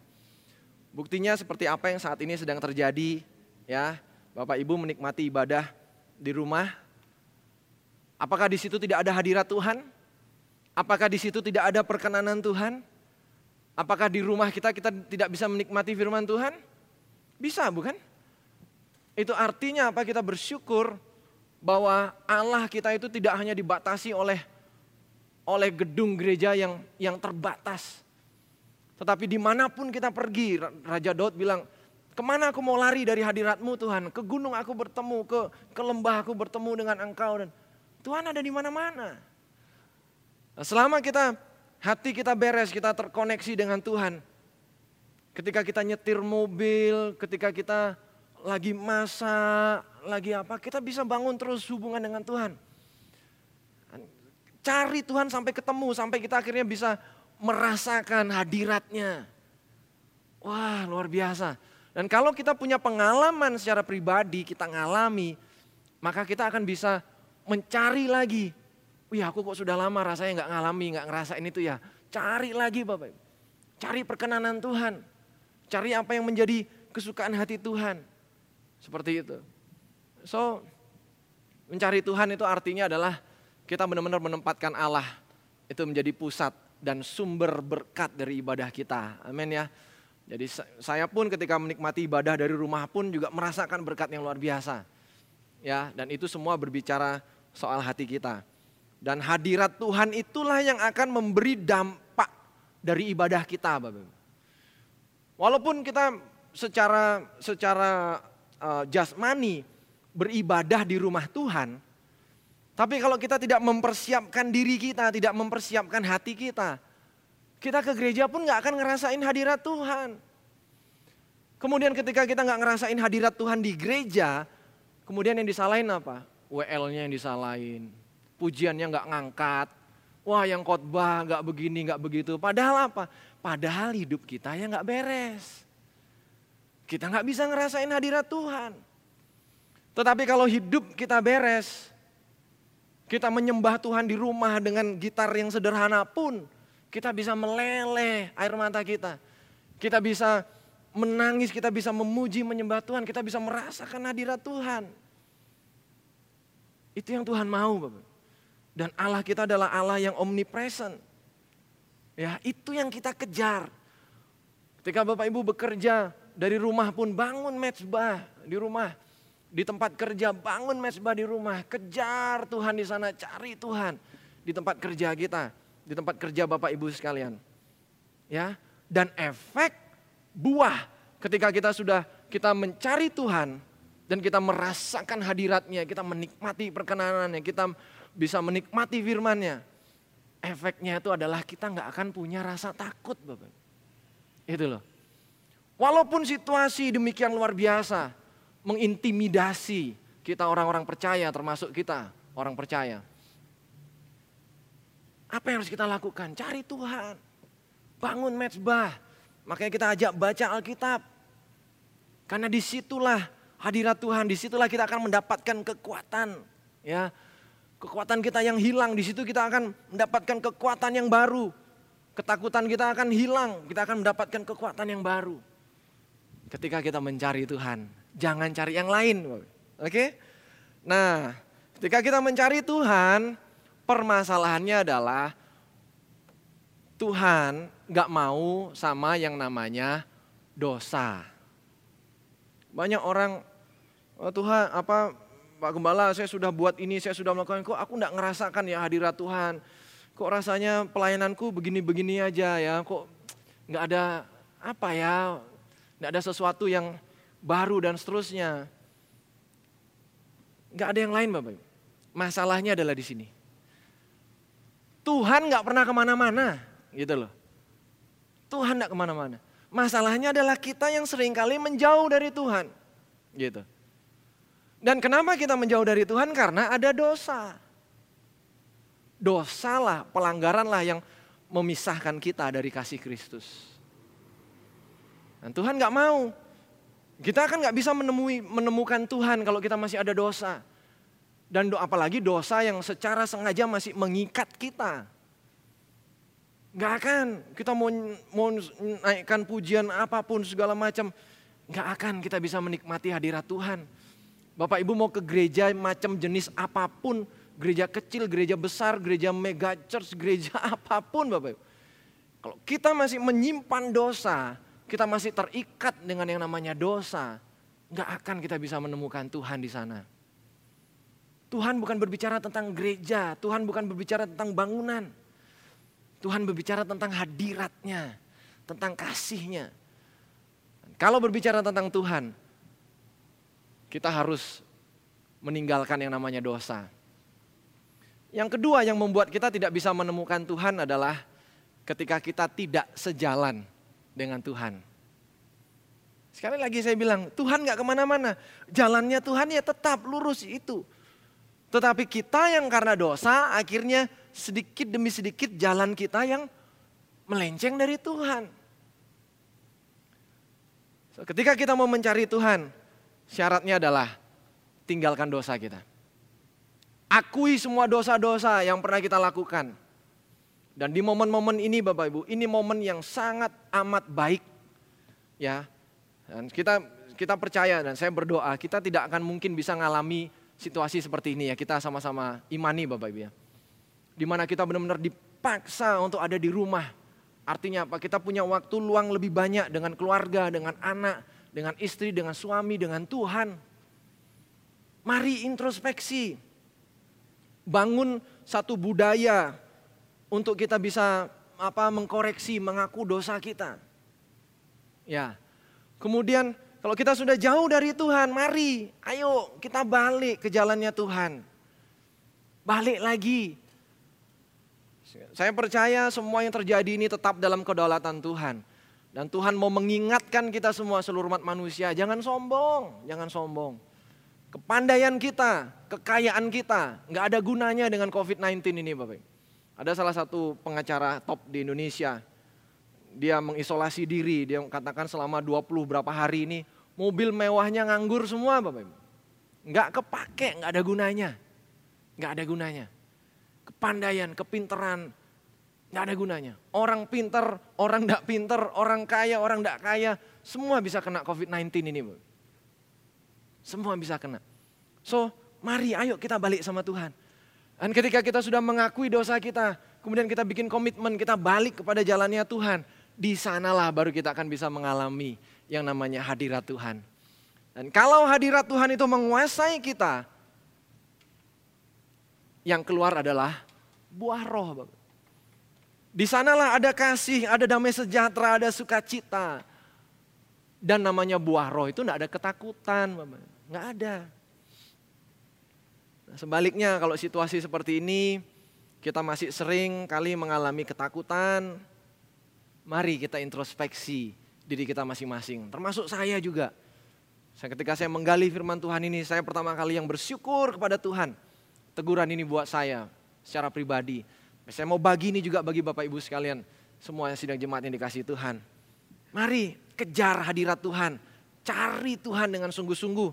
Buktinya seperti apa yang saat ini sedang terjadi ya. Bapak Ibu menikmati ibadah di rumah. Apakah di situ tidak ada hadirat Tuhan? Apakah di situ tidak ada perkenanan Tuhan? Apakah di rumah kita kita tidak bisa menikmati firman Tuhan? Bisa bukan? Itu artinya apa? Kita bersyukur bahwa Allah kita itu tidak hanya dibatasi oleh oleh gedung gereja yang yang terbatas. Tetapi di mana pun kita pergi, Raja Daud bilang, ke mana aku mau lari dari hadiratmu Tuhan? Ke gunung aku bertemu, ke, ke lembah aku bertemu dengan engkau. dan Tuhan ada di mana-mana. Selama kita hati kita beres, kita terkoneksi dengan Tuhan. Ketika kita nyetir mobil, ketika kita lagi masak, lagi apa, kita bisa bangun terus hubungan dengan Tuhan. Cari Tuhan sampai ketemu, sampai kita akhirnya bisa merasakan hadiratnya. Wah luar biasa. Dan kalau kita punya pengalaman secara pribadi, kita ngalami, maka kita akan bisa mencari lagi. Wih aku kok sudah lama rasanya nggak ngalami, nggak ngerasain itu ya. Cari lagi Bapak. Cari perkenanan Tuhan. Cari apa yang menjadi kesukaan hati Tuhan. Seperti itu. So, mencari Tuhan itu artinya adalah kita benar-benar menempatkan Allah itu menjadi pusat dan sumber berkat dari ibadah kita. Amin ya. Jadi saya pun ketika menikmati ibadah dari rumah pun juga merasakan berkat yang luar biasa. Ya, dan itu semua berbicara soal hati kita. Dan hadirat Tuhan itulah yang akan memberi dampak dari ibadah kita. Walaupun kita secara secara uh, jasmani beribadah di rumah Tuhan, tapi kalau kita tidak mempersiapkan diri kita, tidak mempersiapkan hati kita, kita ke gereja pun nggak akan ngerasain hadirat Tuhan. Kemudian ketika kita nggak ngerasain hadirat Tuhan di gereja, kemudian yang disalahin apa? WL-nya yang disalahin, pujiannya nggak ngangkat, wah yang khotbah nggak begini nggak begitu. Padahal apa? Padahal hidup kita yang nggak beres. Kita nggak bisa ngerasain hadirat Tuhan. Tetapi kalau hidup kita beres, kita menyembah Tuhan di rumah dengan gitar yang sederhana pun, kita bisa meleleh air mata kita. Kita bisa menangis, kita bisa memuji, menyembah Tuhan, kita bisa merasakan hadirat Tuhan. Itu yang Tuhan mau Bapak. Dan Allah kita adalah Allah yang omnipresent. Ya, itu yang kita kejar. Ketika Bapak Ibu bekerja dari rumah pun bangun mezbah di rumah. Di tempat kerja bangun mezbah di rumah. Kejar Tuhan di sana, cari Tuhan di tempat kerja kita, di tempat kerja Bapak Ibu sekalian. Ya, dan efek buah ketika kita sudah kita mencari Tuhan dan kita merasakan hadiratnya, kita menikmati perkenanannya, kita bisa menikmati firmannya. Efeknya itu adalah kita nggak akan punya rasa takut Bapak. Itu loh. Walaupun situasi demikian luar biasa, mengintimidasi kita orang-orang percaya termasuk kita orang percaya. Apa yang harus kita lakukan? Cari Tuhan. Bangun mezbah. Makanya kita ajak baca Alkitab. Karena di situlah hadirat Tuhan, di situlah kita akan mendapatkan kekuatan. Ya, Kekuatan kita yang hilang, di situ kita akan mendapatkan kekuatan yang baru. Ketakutan kita akan hilang, kita akan mendapatkan kekuatan yang baru. Ketika kita mencari Tuhan, jangan cari yang lain. Oke? Nah, ketika kita mencari Tuhan, permasalahannya adalah Tuhan gak mau sama yang namanya dosa. Banyak orang, oh Tuhan apa Pak Gembala saya sudah buat ini, saya sudah melakukan, kok aku enggak ngerasakan ya hadirat Tuhan. Kok rasanya pelayananku begini-begini aja ya, kok enggak ada apa ya, enggak ada sesuatu yang baru dan seterusnya. Enggak ada yang lain Bapak Ibu. Masalahnya adalah di sini. Tuhan enggak pernah ke mana-mana gitu loh. Tuhan enggak ke mana-mana. Masalahnya adalah kita yang sering kali menjauh dari Tuhan. Gitu. Dan kenapa kita menjauh dari Tuhan? Karena ada dosa. Dosalah, pelanggaranlah yang memisahkan kita dari kasih Kristus. Dan Tuhan gak mau. Kita kan gak bisa menemui, menemukan Tuhan kalau kita masih ada dosa. Dan do, apalagi dosa yang secara sengaja masih mengikat kita. Gak akan kita mau, mau naikkan pujian apa pun segala macam. Gak akan kita bisa menikmati hadirat Tuhan Bapak Ibu mau ke gereja macam jenis apa pun, gereja kecil, gereja besar, gereja mega church, gereja apa pun Bapak Ibu. Kalau kita masih menyimpan dosa, kita masih terikat dengan yang namanya dosa, nggak akan kita bisa menemukan Tuhan di sana. Tuhan bukan berbicara tentang gereja, Tuhan bukan berbicara tentang bangunan. Tuhan berbicara tentang hadiratnya, tentang kasihnya. Kalau berbicara tentang Tuhan, kita harus meninggalkan yang namanya dosa. Yang kedua yang membuat kita tidak bisa menemukan Tuhan adalah ketika kita tidak sejalan dengan Tuhan. Sekali lagi saya bilang, Tuhan gak ke mana-mana. Jalannya Tuhan ya tetap lurus itu. Tetapi kita yang karena dosa akhirnya sedikit demi sedikit jalan kita yang melenceng dari Tuhan. Ketika kita mau mencari Tuhan, Syaratnya adalah tinggalkan dosa kita. Akui semua dosa-dosa yang pernah kita lakukan. Dan di momen-momen ini Bapak Ibu, ini momen yang sangat amat baik. Ya. Dan kita kita percaya dan saya berdoa kita tidak akan mungkin bisa mengalami situasi seperti ini ya. Kita sama-sama imani Bapak Ibu ya. Di mana kita benar-benar dipaksa untuk ada di rumah. Artinya apa? Kita punya waktu luang lebih banyak dengan keluarga, dengan anak, dengan istri, dengan suami, dengan Tuhan. Mari introspeksi. Bangun satu budaya untuk kita bisa apa mengkoreksi, mengaku dosa kita. Ya. Kemudian kalau kita sudah jauh dari Tuhan, mari ayo kita balik ke jalannya Tuhan. Balik lagi. Saya percaya semua yang terjadi ini tetap dalam kedaulatan Tuhan. Dan Tuhan mau mengingatkan kita semua seluruh umat manusia, jangan sombong, jangan sombong. Kepandaian kita, kekayaan kita, nggak ada gunanya dengan COVID-19 ini Bapak. Ada salah satu pengacara top di Indonesia, dia mengisolasi diri, dia katakan selama 20 berapa hari ini, mobil mewahnya nganggur semua Bapak. Nggak kepake, nggak ada gunanya. Nggak ada gunanya. Kepandaian, kepinteran, Nggak ada gunanya. Orang pinter, orang tidak pinter, orang kaya, orang tidak kaya. Semua bisa kena COVID-19 ini. Bu. Semua bisa kena. So mari ayo kita balik sama Tuhan. Dan ketika kita sudah mengakui dosa kita, kemudian kita bikin komitmen, kita balik kepada jalannya Tuhan. Di sanalah baru kita akan bisa mengalami yang namanya hadirat Tuhan. Dan kalau hadirat Tuhan itu menguasai kita, yang keluar adalah buah roh. Di sanalah ada kasih, ada damai sejahtera, ada sukacita. Dan namanya buah roh itu tidak ada ketakutan, nggak ada. Nah, sebaliknya kalau situasi seperti ini, kita masih sering kali mengalami ketakutan. Mari kita introspeksi diri kita masing-masing, termasuk saya juga. Saya ketika saya menggali firman Tuhan ini, saya pertama kali yang bersyukur kepada Tuhan. Teguran ini buat saya secara pribadi saya mau bagi ini juga bagi Bapak Ibu sekalian. Semua yang sidang jemaat yang dikasih Tuhan. Mari kejar hadirat Tuhan. Cari Tuhan dengan sungguh-sungguh.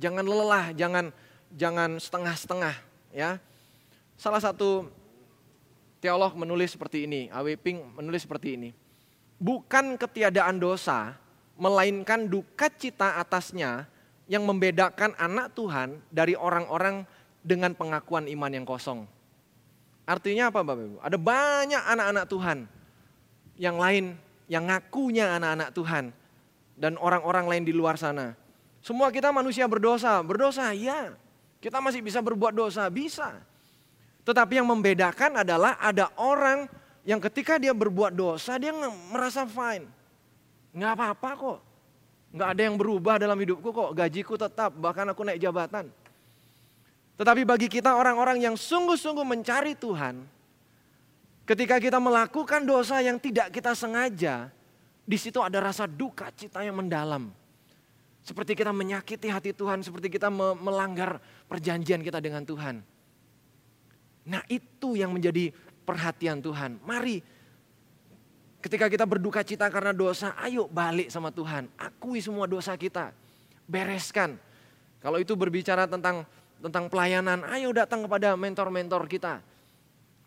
Jangan lelah, jangan jangan setengah-setengah ya. Salah satu teolog menulis seperti ini, A.W. Ping menulis seperti ini. Bukan ketiadaan dosa, melainkan duka cita atasnya yang membedakan anak Tuhan dari orang-orang dengan pengakuan iman yang kosong. Artinya apa Bapak Ibu? Ada banyak anak-anak Tuhan yang lain yang ngakunya anak-anak Tuhan dan orang-orang lain di luar sana. Semua kita manusia berdosa, berdosa ya. Kita masih bisa berbuat dosa, bisa. Tetapi yang membedakan adalah ada orang yang ketika dia berbuat dosa dia merasa fine. Nggak apa-apa kok. Nggak ada yang berubah dalam hidupku kok. Gajiku tetap, bahkan aku naik jabatan. Tetapi bagi kita orang-orang yang sungguh-sungguh mencari Tuhan, ketika kita melakukan dosa yang tidak kita sengaja, di situ ada rasa duka cita yang mendalam. Seperti kita menyakiti hati Tuhan, seperti kita melanggar perjanjian kita dengan Tuhan. Nah itu yang menjadi perhatian Tuhan. Mari ketika kita berduka cita karena dosa, ayo balik sama Tuhan. Akui semua dosa kita. Bereskan. Kalau itu berbicara tentang tentang pelayanan, ayo datang kepada mentor-mentor kita.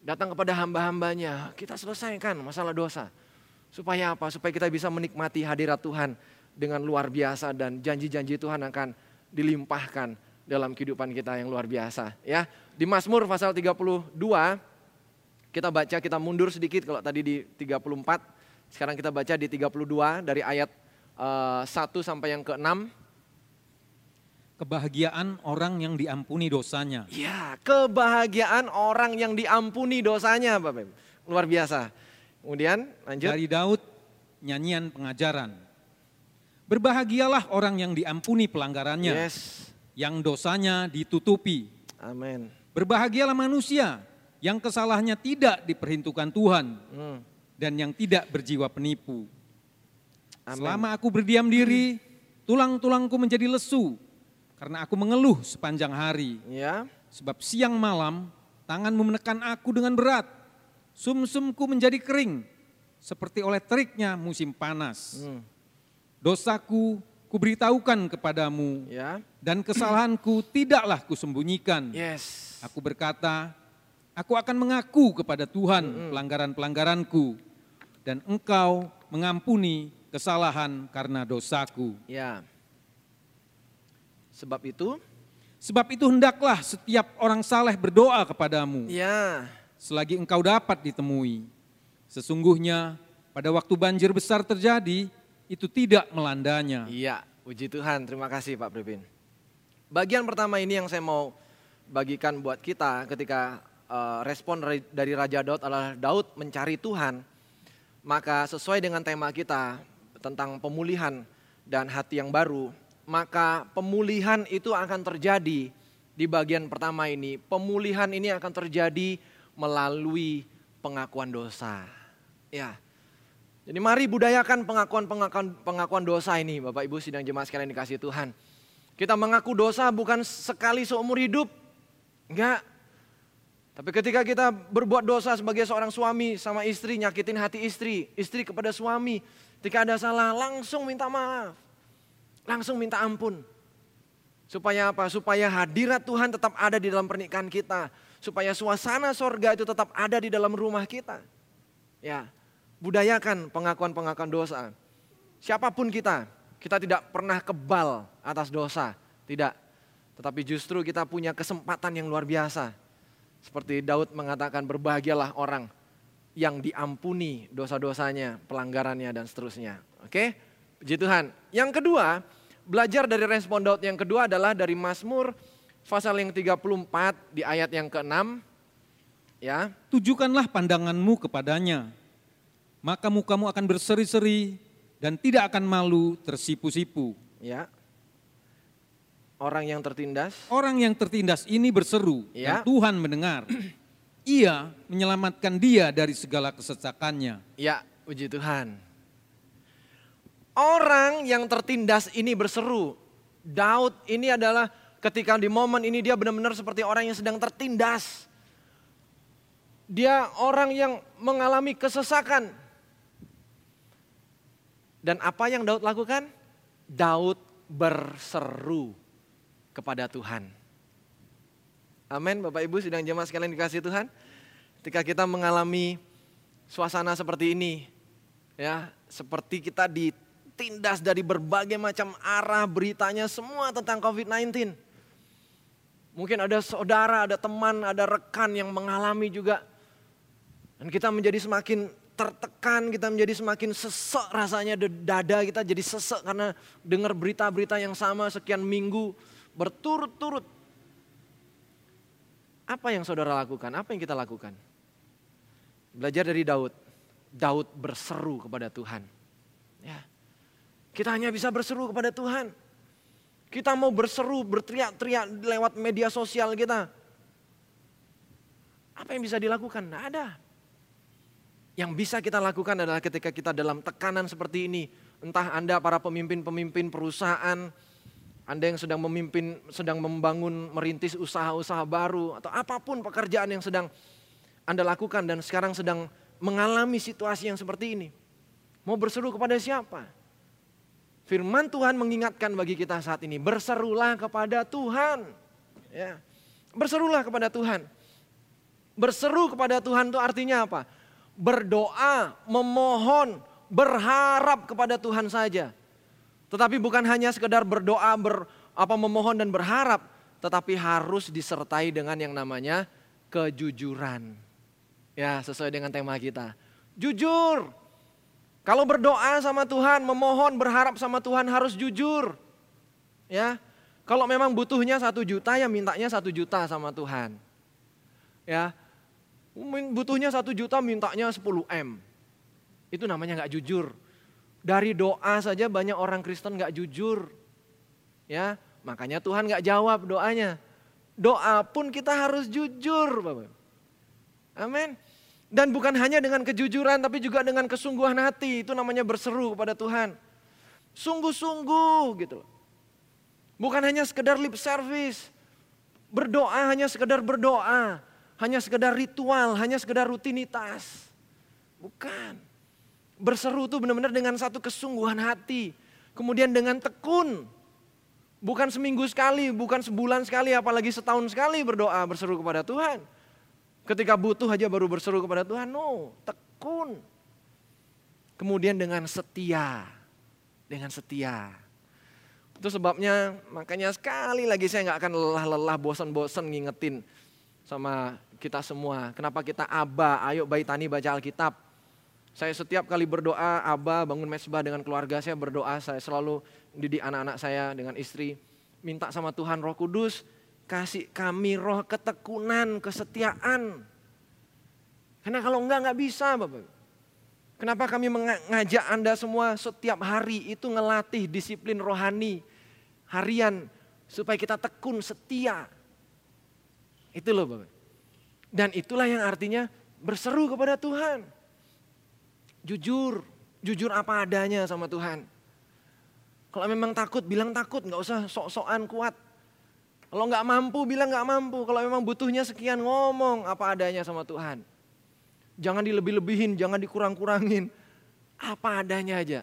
Datang kepada hamba-hambanya, kita selesaikan masalah dosa. Supaya apa? Supaya kita bisa menikmati hadirat Tuhan dengan luar biasa dan janji-janji Tuhan akan dilimpahkan dalam kehidupan kita yang luar biasa. Ya, di Mazmur pasal 32 kita baca kita mundur sedikit kalau tadi di 34, sekarang kita baca di 32 dari ayat uh, eh, 1 sampai yang ke-6 kebahagiaan orang yang diampuni dosanya. Ya, kebahagiaan orang yang diampuni dosanya, Bapak Ibu. Luar biasa. Kemudian lanjut. Dari Daud, nyanyian pengajaran. Berbahagialah orang yang diampuni pelanggarannya. Yes. Yang dosanya ditutupi. Amin. Berbahagialah manusia yang kesalahannya tidak diperhitungkan Tuhan. Hmm. Dan yang tidak berjiwa penipu. Amen. Selama aku berdiam diri, tulang-tulangku menjadi lesu karena aku mengeluh sepanjang hari. Ya. Sebab siang malam tanganmu menekan aku dengan berat. Sumsumku menjadi kering seperti oleh teriknya musim panas. Hmm. Dosaku kuberitahukan kepadamu ya. dan kesalahanku tidaklah kusembunyikan. Yes. Aku berkata, aku akan mengaku kepada Tuhan hmm. pelanggaran-pelanggaranku dan engkau mengampuni kesalahan karena dosaku. Ya. Sebab itu, sebab itu hendaklah setiap orang saleh berdoa kepadamu. Ya. Selagi engkau dapat ditemui. Sesungguhnya pada waktu banjir besar terjadi, itu tidak melandanya. Iya, puji Tuhan. Terima kasih Pak Pripin. Bagian pertama ini yang saya mau bagikan buat kita ketika uh, respon dari Raja Daud adalah Daud mencari Tuhan. Maka sesuai dengan tema kita tentang pemulihan dan hati yang baru, maka pemulihan itu akan terjadi di bagian pertama ini. Pemulihan ini akan terjadi melalui pengakuan dosa. Ya. Jadi mari budayakan pengakuan pengakuan pengakuan dosa ini, Bapak Ibu sidang jemaat sekalian dikasih Tuhan. Kita mengaku dosa bukan sekali seumur hidup. Enggak. Tapi ketika kita berbuat dosa sebagai seorang suami sama istri, nyakitin hati istri, istri kepada suami, ketika ada salah langsung minta maaf. Langsung minta ampun. Supaya apa? Supaya hadirat Tuhan tetap ada di dalam pernikahan kita. Supaya suasana sorga itu tetap ada di dalam rumah kita. Ya, budayakan pengakuan-pengakuan dosa. Siapa pun kita, kita tidak pernah kebal atas dosa. Tidak. Tetapi justru kita punya kesempatan yang luar biasa. Seperti Daud mengatakan berbahagialah orang yang diampuni dosa-dosanya, pelanggarannya dan seterusnya. Oke? Puji Tuhan. Yang kedua, belajar dari respon Daud yang kedua adalah dari Mazmur pasal yang 34 di ayat yang ke-6 ya. Tujukanlah pandanganmu kepadanya, maka mukamu akan berseri-seri dan tidak akan malu tersipu-sipu. Ya. Orang yang tertindas. Orang yang tertindas ini berseru Ya. dan Tuhan mendengar. Ia menyelamatkan dia dari segala kesesakannya. Ya, puji Tuhan. Orang yang tertindas ini berseru. Daud ini adalah ketika di momen ini dia benar-benar seperti orang yang sedang tertindas. Dia orang yang mengalami kesesakan. Dan apa yang Daud lakukan? Daud berseru kepada Tuhan. Amin, Bapak Ibu sedang jemaah sekalian dikasih Tuhan. Ketika kita mengalami suasana seperti ini, ya, seperti kita ditindas dari berbagai macam arah beritanya semua tentang COVID-19. Mungkin ada saudara, ada teman, ada rekan yang mengalami juga. Dan kita menjadi semakin tertekan, kita menjadi semakin sesek rasanya dada kita jadi sesek karena dengar berita-berita yang sama sekian minggu berturut-turut. Apa yang saudara lakukan? Apa yang kita lakukan? Belajar dari Daud. Daud berseru kepada Tuhan. Kita hanya bisa berseru kepada Tuhan. Kita mau berseru, berteriak-teriak lewat media sosial kita. Apa yang bisa dilakukan? Tidak ada. Yang bisa kita lakukan adalah ketika kita dalam tekanan seperti ini. Entah Anda para pemimpin-pemimpin perusahaan, Anda yang sedang memimpin, sedang membangun, merintis usaha-usaha baru, atau apa pun pekerjaan yang sedang Anda lakukan dan sekarang sedang mengalami situasi yang seperti ini. Mau berseru kepada siapa? Firman Tuhan mengingatkan bagi kita saat ini, berserulah kepada Tuhan. Ya. Berserulah kepada Tuhan. Berseru kepada Tuhan itu artinya apa? Berdoa, memohon, berharap kepada Tuhan saja. Tetapi bukan hanya sekedar berdoa, ber, apa memohon dan berharap, tetapi harus disertai dengan yang namanya kejujuran. Ya, sesuai dengan tema kita. Jujur, kalau berdoa sama Tuhan, memohon, berharap sama Tuhan harus jujur. Ya, kalau memang butuhnya satu juta ya mintanya satu juta sama Tuhan. Ya, butuhnya satu juta mintanya 10 m. Itu namanya nggak jujur. Dari doa saja banyak orang Kristen nggak jujur. Ya, makanya Tuhan nggak jawab doanya. Doa pun kita harus jujur, Bapak. Amin. Dan bukan hanya dengan kejujuran tapi juga dengan kesungguhan hati. Itu namanya berseru kepada Tuhan. Sungguh-sungguh gitu. Bukan hanya sekedar lip service. Berdoa hanya sekedar berdoa. Hanya sekedar ritual, hanya sekedar rutinitas. Bukan. Berseru itu benar-benar dengan satu kesungguhan hati. Kemudian dengan tekun. Bukan seminggu sekali, bukan sebulan sekali, apalagi setahun sekali berdoa berseru kepada Tuhan. Ketika butuh aja baru berseru kepada Tuhan. No, tekun. Kemudian dengan setia. Dengan setia. Itu sebabnya makanya sekali lagi saya nggak akan lelah-lelah bosan-bosan ngingetin sama kita semua. Kenapa kita aba, ayo bayi tani baca Alkitab. Saya setiap kali berdoa, aba bangun mesbah dengan keluarga saya berdoa, saya selalu didik anak-anak saya dengan istri. Minta sama Tuhan roh kudus, kasih kami roh ketekunan, kesetiaan. Karena kalau enggak, enggak bisa Bapak. Kenapa kami mengajak Anda semua setiap hari itu ngelatih disiplin rohani harian supaya kita tekun setia. Itu loh Bapak. Dan itulah yang artinya berseru kepada Tuhan. Jujur, jujur apa adanya sama Tuhan. Kalau memang takut, bilang takut, nggak usah sok-sokan kuat. Kalau nggak mampu, bilang nggak mampu. Kalau memang butuhnya sekian, ngomong apa adanya sama Tuhan. Jangan dilebih-lebihin, jangan dikurang-kurangin. Apa adanya aja,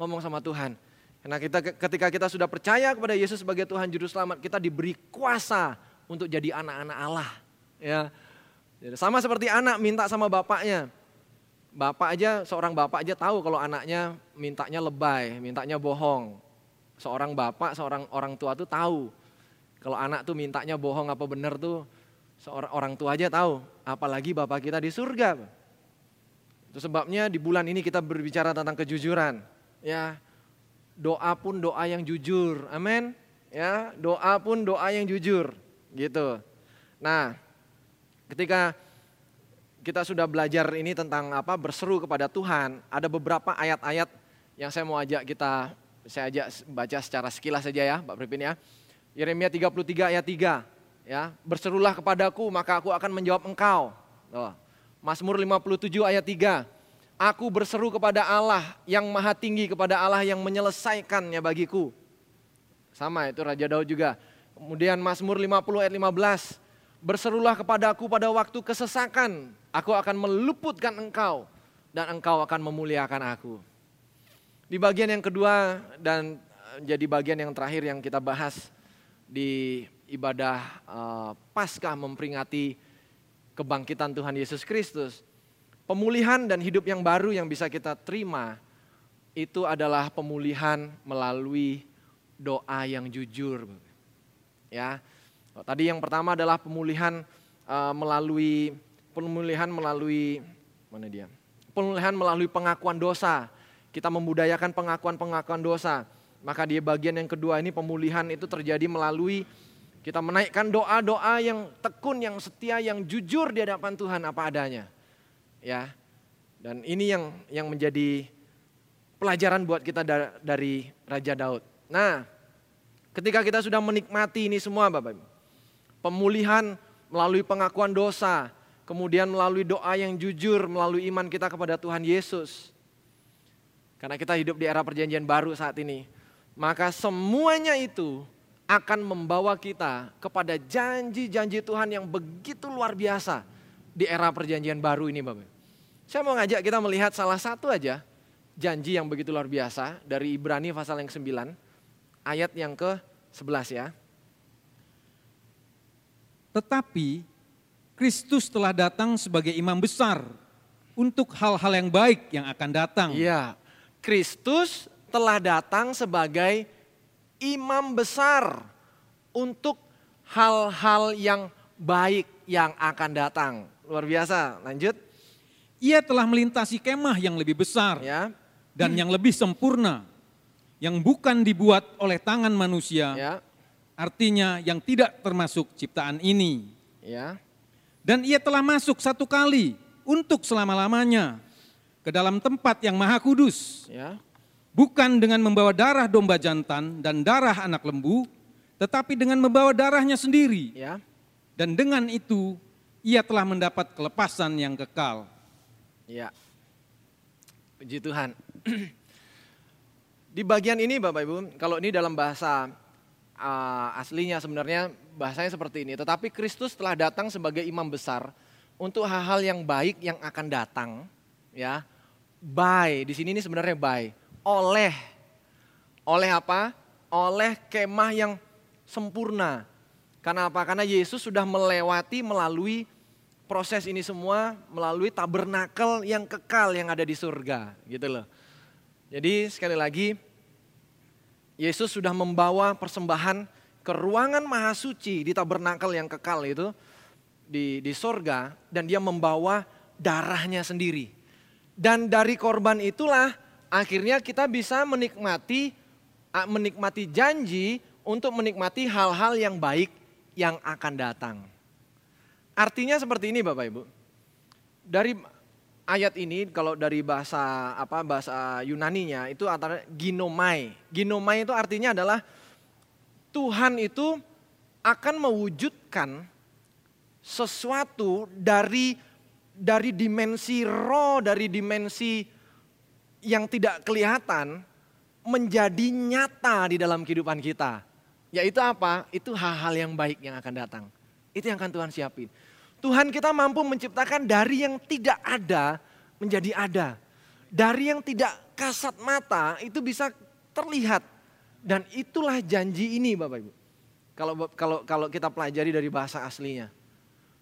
ngomong sama Tuhan. Karena kita ketika kita sudah percaya kepada Yesus sebagai Tuhan Juru Selamat, kita diberi kuasa untuk jadi anak-anak Allah. Ya, sama seperti anak minta sama bapaknya. Bapak aja, seorang bapak aja tahu kalau anaknya mintanya lebay, mintanya bohong. Seorang bapak, seorang orang tua tuh tahu. Kalau anak tuh mintanya bohong apa benar tuh seorang orang tua aja tahu, apalagi Bapak kita di surga. Itu sebabnya di bulan ini kita berbicara tentang kejujuran. Ya, doa pun doa yang jujur. Amin. Ya, doa pun doa yang jujur. Gitu. Nah, ketika kita sudah belajar ini tentang apa berseru kepada Tuhan, ada beberapa ayat-ayat yang saya mau ajak kita saya ajak baca secara sekilas saja ya, Pak Pripin ya. Yeremia 33 ayat 3 ya, berserulah kepadaku maka aku akan menjawab engkau. Oh. Mazmur 57 ayat 3. Aku berseru kepada Allah yang maha tinggi kepada Allah yang menyelesaikannya bagiku. Sama itu Raja Daud juga. Kemudian Mazmur 50 ayat 15. Berserulah kepadaku pada waktu kesesakan. Aku akan meluputkan engkau dan engkau akan memuliakan aku. Di bagian yang kedua dan jadi bagian yang terakhir yang kita bahas di ibadah uh, Paskah memperingati kebangkitan Tuhan Yesus Kristus. Pemulihan dan hidup yang baru yang bisa kita terima itu adalah pemulihan melalui doa yang jujur. Ya, tadi yang pertama adalah pemulihan uh, melalui pemulihan melalui mana dia? Pemulihan melalui pengakuan dosa. Kita membudayakan pengakuan-pengakuan dosa. Maka di bagian yang kedua ini pemulihan itu terjadi melalui kita menaikkan doa-doa yang tekun, yang setia, yang jujur di hadapan Tuhan apa adanya. Ya. Dan ini yang yang menjadi pelajaran buat kita dari Raja Daud. Nah, ketika kita sudah menikmati ini semua Bapak Ibu pemulihan melalui pengakuan dosa, kemudian melalui doa yang jujur, melalui iman kita kepada Tuhan Yesus. Karena kita hidup di era perjanjian baru saat ini, maka semuanya itu akan membawa kita kepada janji-janji Tuhan yang begitu luar biasa di era perjanjian baru ini Bapak. Saya mau ngajak kita melihat salah satu aja janji yang begitu luar biasa dari Ibrani pasal yang 9 ayat yang ke-11 ya. Tetapi Kristus telah datang sebagai imam besar untuk hal-hal yang baik yang akan datang. Iya, Kristus telah datang sebagai imam besar untuk hal-hal yang baik yang akan datang. Luar biasa, lanjut. Ia telah melintasi kemah yang lebih besar ya. dan yang lebih sempurna, yang bukan dibuat oleh tangan manusia, ya artinya yang tidak termasuk ciptaan ini. Ya. Dan ia telah masuk satu kali untuk selama-lamanya ke dalam tempat yang maha kudus. Ya. Bukan dengan membawa darah domba jantan dan darah anak lembu, tetapi dengan membawa darahnya sendiri. Ya. Dan dengan itu ia telah mendapat kelepasan yang kekal. Ya. Puji Tuhan. Di bagian ini Bapak Ibu, kalau ini dalam bahasa uh, aslinya sebenarnya bahasanya seperti ini. Tetapi Kristus telah datang sebagai imam besar untuk hal-hal yang baik yang akan datang, ya. By, di sini ini sebenarnya by, oleh oleh apa? Oleh kemah yang sempurna. Karena apa? Karena Yesus sudah melewati melalui proses ini semua melalui tabernakel yang kekal yang ada di surga, gitu loh. Jadi sekali lagi Yesus sudah membawa persembahan ke ruangan maha suci di tabernakel yang kekal itu di di sorga dan dia membawa darahnya sendiri. Dan dari korban itulah akhirnya kita bisa menikmati menikmati janji untuk menikmati hal-hal yang baik yang akan datang. Artinya seperti ini Bapak Ibu. Dari ayat ini kalau dari bahasa apa bahasa Yunaninya itu antara ginomai. Ginomai itu artinya adalah Tuhan itu akan mewujudkan sesuatu dari dari dimensi roh, dari dimensi yang tidak kelihatan menjadi nyata di dalam kehidupan kita. Yaitu apa? Itu hal-hal yang baik yang akan datang. Itu yang akan Tuhan siapin. Tuhan kita mampu menciptakan dari yang tidak ada menjadi ada. Dari yang tidak kasat mata itu bisa terlihat. Dan itulah janji ini Bapak Ibu. Kalau kalau kalau kita pelajari dari bahasa aslinya.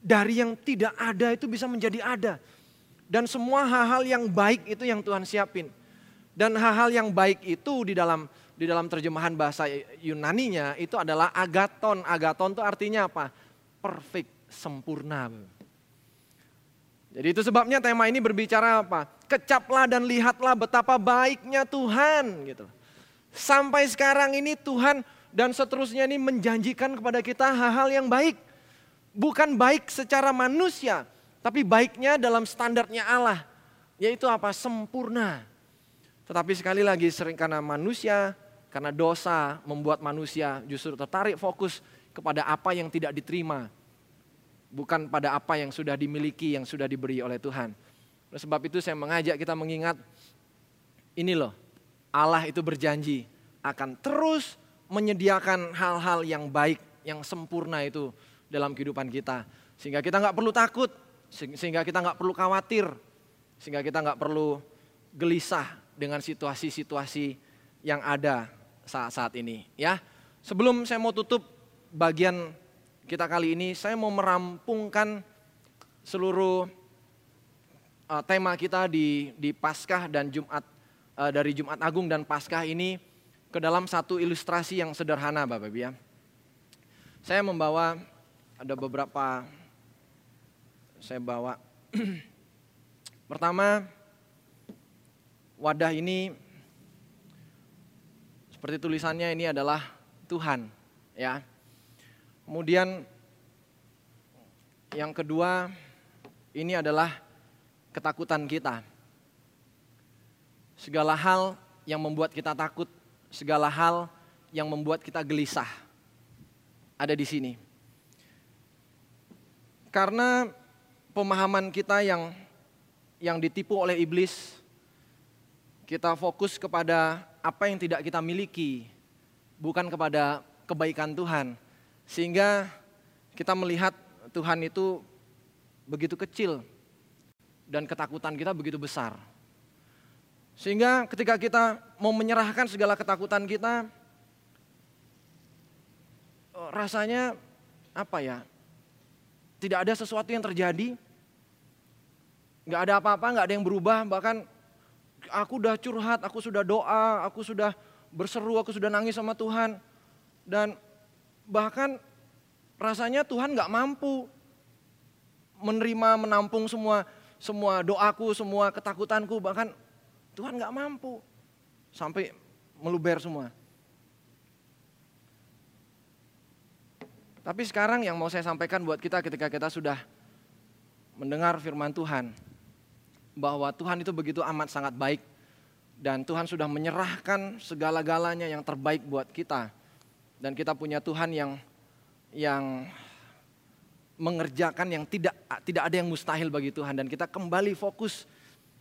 Dari yang tidak ada itu bisa menjadi ada. Dan semua hal-hal yang baik itu yang Tuhan siapin. Dan hal-hal yang baik itu di dalam di dalam terjemahan bahasa Yunaninya itu adalah agaton. Agaton itu artinya apa? Perfect, sempurna. Jadi itu sebabnya tema ini berbicara apa? Kecaplah dan lihatlah betapa baiknya Tuhan gitu. Sampai sekarang ini Tuhan dan seterusnya ini menjanjikan kepada kita hal-hal yang baik. Bukan baik secara manusia, tapi baiknya dalam standarnya Allah. Yaitu apa? Sempurna. Tetapi sekali lagi sering karena manusia karena dosa membuat manusia justru tertarik fokus kepada apa yang tidak diterima. Bukan pada apa yang sudah dimiliki, yang sudah diberi oleh Tuhan. Oleh sebab itu saya mengajak kita mengingat ini loh. Allah itu berjanji akan terus menyediakan hal-hal yang baik, yang sempurna itu dalam kehidupan kita. Sehingga kita nggak perlu takut, sehingga kita nggak perlu khawatir, sehingga kita nggak perlu gelisah dengan situasi-situasi yang ada saat-saat ini ya. Sebelum saya mau tutup bagian kita kali ini, saya mau merampungkan seluruh uh, tema kita di di Paskah dan Jumat uh, dari Jumat Agung dan Paskah ini ke dalam satu ilustrasi yang sederhana Bapak Ibu ya. Saya membawa ada beberapa saya bawa. Pertama, wadah ini seperti tulisannya ini adalah Tuhan, ya. Kemudian yang kedua ini adalah ketakutan kita. Segala hal yang membuat kita takut, segala hal yang membuat kita gelisah ada di sini. Karena pemahaman kita yang yang ditipu oleh iblis, kita fokus kepada apa yang tidak kita miliki, bukan kepada kebaikan Tuhan. Sehingga kita melihat Tuhan itu begitu kecil dan ketakutan kita begitu besar. Sehingga ketika kita mau menyerahkan segala ketakutan kita, eh, rasanya apa ya? Tidak ada sesuatu yang terjadi, nggak ada apa-apa, nggak ada yang berubah, bahkan aku udah curhat, aku sudah doa, aku sudah berseru, aku sudah nangis sama Tuhan. Dan bahkan rasanya Tuhan gak mampu menerima, menampung semua semua doaku, semua ketakutanku. Bahkan Tuhan gak mampu sampai meluber semua. Tapi sekarang yang mau saya sampaikan buat kita ketika kita sudah mendengar firman Tuhan, bahwa Tuhan itu begitu amat sangat baik dan Tuhan sudah menyerahkan segala-galanya yang terbaik buat kita dan kita punya Tuhan yang yang mengerjakan yang tidak tidak ada yang mustahil bagi Tuhan dan kita kembali fokus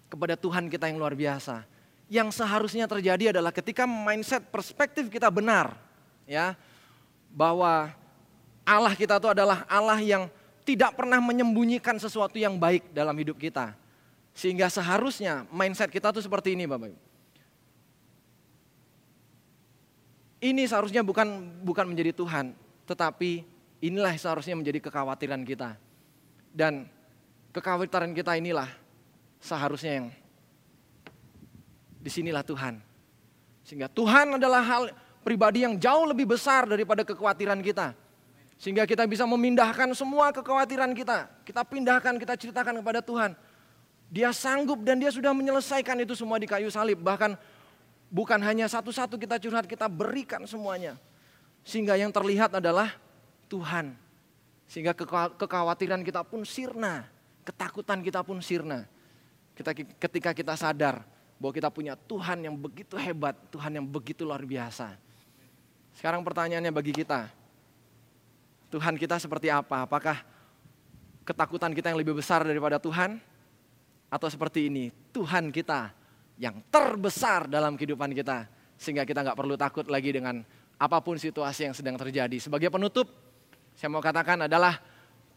kepada Tuhan kita yang luar biasa. Yang seharusnya terjadi adalah ketika mindset perspektif kita benar ya bahwa Allah kita itu adalah Allah yang tidak pernah menyembunyikan sesuatu yang baik dalam hidup kita. Sehingga seharusnya mindset kita tuh seperti ini Bapak Ibu. Ini seharusnya bukan bukan menjadi Tuhan, tetapi inilah seharusnya menjadi kekhawatiran kita. Dan kekhawatiran kita inilah seharusnya yang di sinilah Tuhan. Sehingga Tuhan adalah hal pribadi yang jauh lebih besar daripada kekhawatiran kita. Sehingga kita bisa memindahkan semua kekhawatiran kita. Kita pindahkan, kita ceritakan kepada Tuhan. Dia sanggup dan dia sudah menyelesaikan itu semua di kayu salib. Bahkan bukan hanya satu-satu kita curhat, kita berikan semuanya. Sehingga yang terlihat adalah Tuhan. Sehingga kekhawatiran kita pun sirna. Ketakutan kita pun sirna. Kita, ketika kita sadar bahwa kita punya Tuhan yang begitu hebat, Tuhan yang begitu luar biasa. Sekarang pertanyaannya bagi kita, Tuhan kita seperti apa? Apakah ketakutan kita yang lebih besar daripada Tuhan? Atau seperti ini, Tuhan kita yang terbesar dalam kehidupan kita. Sehingga kita nggak perlu takut lagi dengan apa pun situasi yang sedang terjadi. Sebagai penutup, saya mau katakan adalah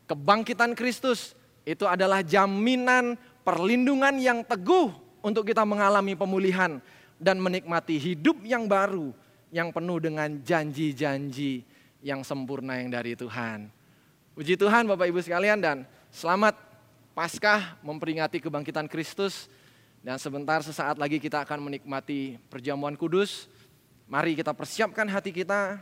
kebangkitan Kristus itu adalah jaminan perlindungan yang teguh untuk kita mengalami pemulihan dan menikmati hidup yang baru yang penuh dengan janji-janji yang sempurna yang dari Tuhan. Puji Tuhan Bapak Ibu sekalian dan selamat Paskah memperingati kebangkitan Kristus dan sebentar sesaat lagi kita akan menikmati perjamuan kudus. Mari kita persiapkan hati kita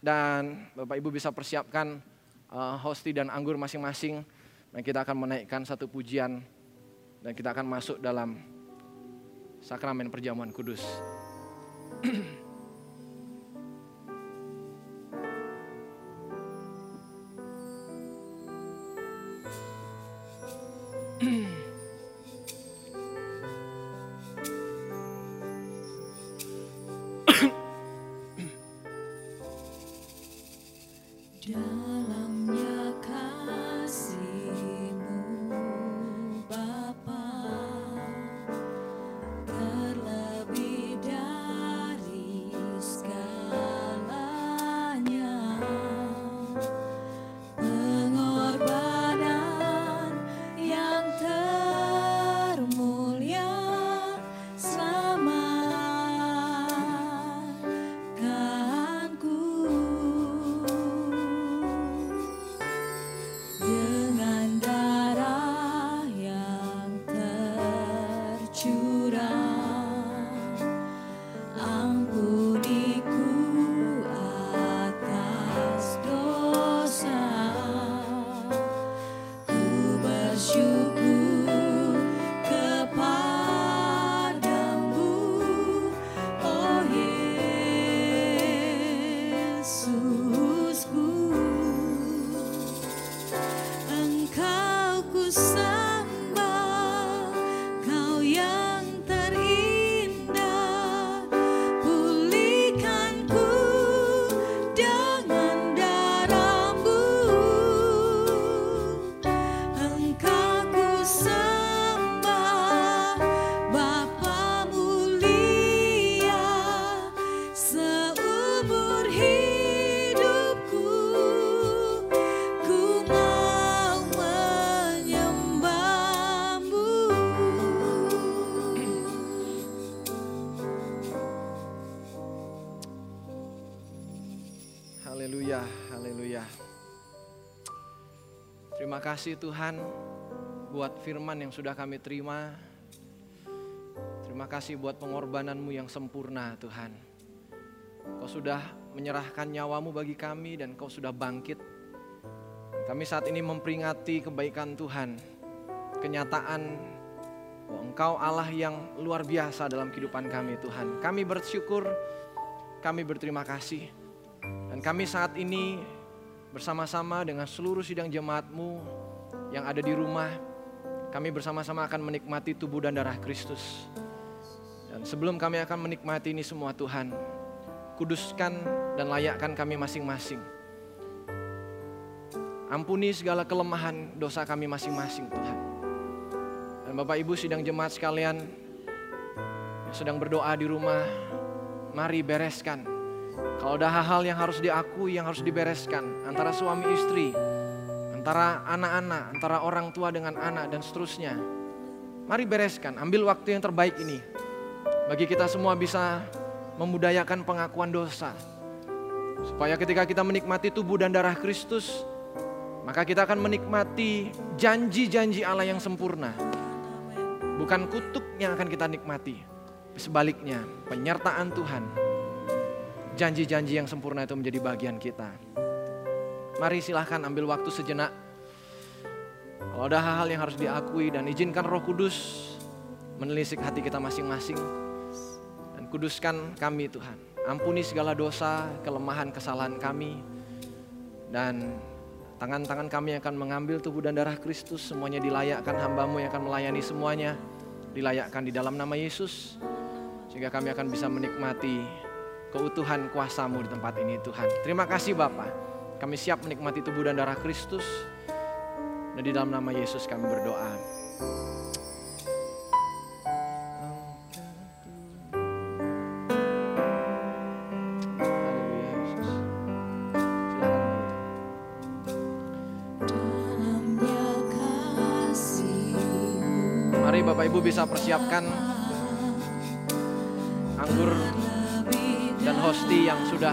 dan Bapak Ibu bisa persiapkan uh, hosti dan anggur masing-masing. Dan kita akan menaikkan satu pujian dan kita akan masuk dalam sakramen perjamuan kudus. kasih Tuhan buat firman yang sudah kami terima. Terima kasih buat pengorbananmu yang sempurna Tuhan. Kau sudah menyerahkan nyawamu bagi kami dan kau sudah bangkit. Kami saat ini memperingati kebaikan Tuhan. Kenyataan bahwa Engkau Allah yang luar biasa dalam kehidupan kami Tuhan. Kami bersyukur, kami berterima kasih. Dan kami saat ini bersama-sama dengan seluruh sidang jemaatmu yang ada di rumah, kami bersama-sama akan menikmati tubuh dan darah Kristus. Dan sebelum kami akan menikmati ini semua Tuhan, kuduskan dan layakkan kami masing-masing. Ampuni segala kelemahan dosa kami masing-masing Tuhan. Dan Bapak Ibu sidang jemaat sekalian yang sedang berdoa di rumah, mari bereskan kalau ada hal-hal yang harus diakui, yang harus dibereskan antara suami istri, antara anak-anak, antara orang tua dengan anak dan seterusnya. Mari bereskan, ambil waktu yang terbaik ini. Bagi kita semua bisa memudayakan pengakuan dosa. Supaya ketika kita menikmati tubuh dan darah Kristus, maka kita akan menikmati janji-janji Allah yang sempurna. Bukan kutuk yang akan kita nikmati, sebaliknya penyertaan Tuhan janji-janji yang sempurna itu menjadi bagian kita. Mari silahkan ambil waktu sejenak. Kalau ada hal-hal yang harus diakui dan izinkan roh kudus menelisik hati kita masing-masing. Dan kuduskan kami Tuhan. Ampuni segala dosa, kelemahan, kesalahan kami. Dan tangan-tangan kami akan mengambil tubuh dan darah Kristus. Semuanya dilayakkan hambamu yang akan melayani semuanya. Dilayakkan di dalam nama Yesus. Sehingga kami akan bisa menikmati keutuhan kuasamu di tempat ini Tuhan. Terima kasih Bapa. Kami siap menikmati tubuh dan darah Kristus. Dan di dalam nama Yesus kami berdoa. Mari Bapak Ibu bisa persiapkan anggur dan hosti yang sudah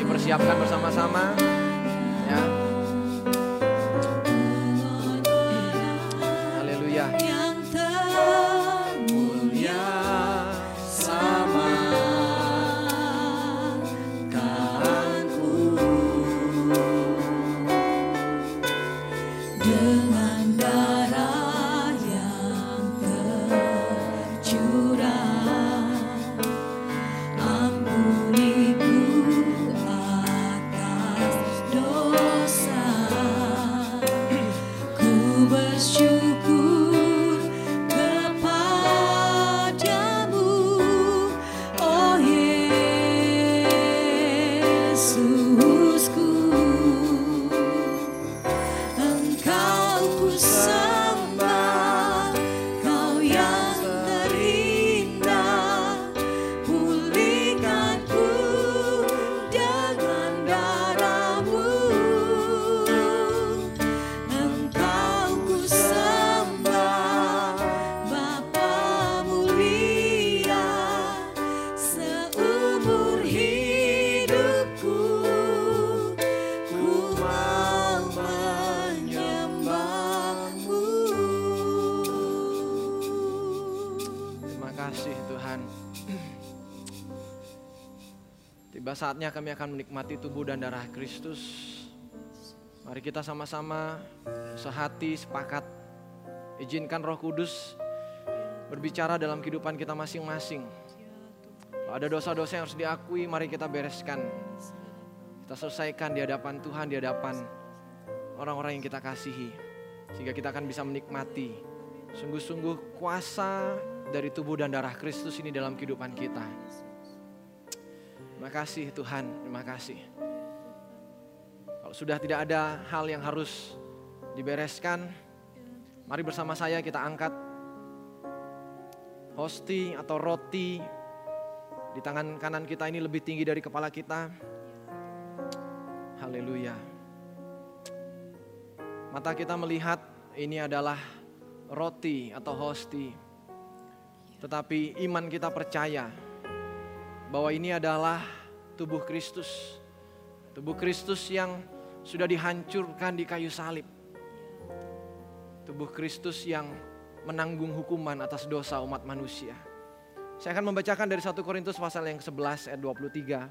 dipersiapkan bersama-sama ya saatnya kami akan menikmati tubuh dan darah Kristus. Mari kita sama-sama sehati sepakat izinkan Roh Kudus berbicara dalam kehidupan kita masing-masing. Ada dosa-dosa yang harus diakui, mari kita bereskan. Kita selesaikan di hadapan Tuhan, di hadapan orang-orang yang kita kasihi. Sehingga kita akan bisa menikmati sungguh-sungguh kuasa dari tubuh dan darah Kristus ini dalam kehidupan kita. Terima kasih Tuhan, terima kasih. Kalau sudah tidak ada hal yang harus dibereskan, mari bersama saya kita angkat hosti atau roti di tangan kanan kita ini lebih tinggi dari kepala kita. Haleluya. Mata kita melihat ini adalah roti atau hosti. Tetapi iman kita percaya bahwa ini adalah tubuh Kristus. Tubuh Kristus yang sudah dihancurkan di kayu salib. Tubuh Kristus yang menanggung hukuman atas dosa umat manusia. Saya akan membacakan dari 1 Korintus pasal yang ke-11 ayat 23.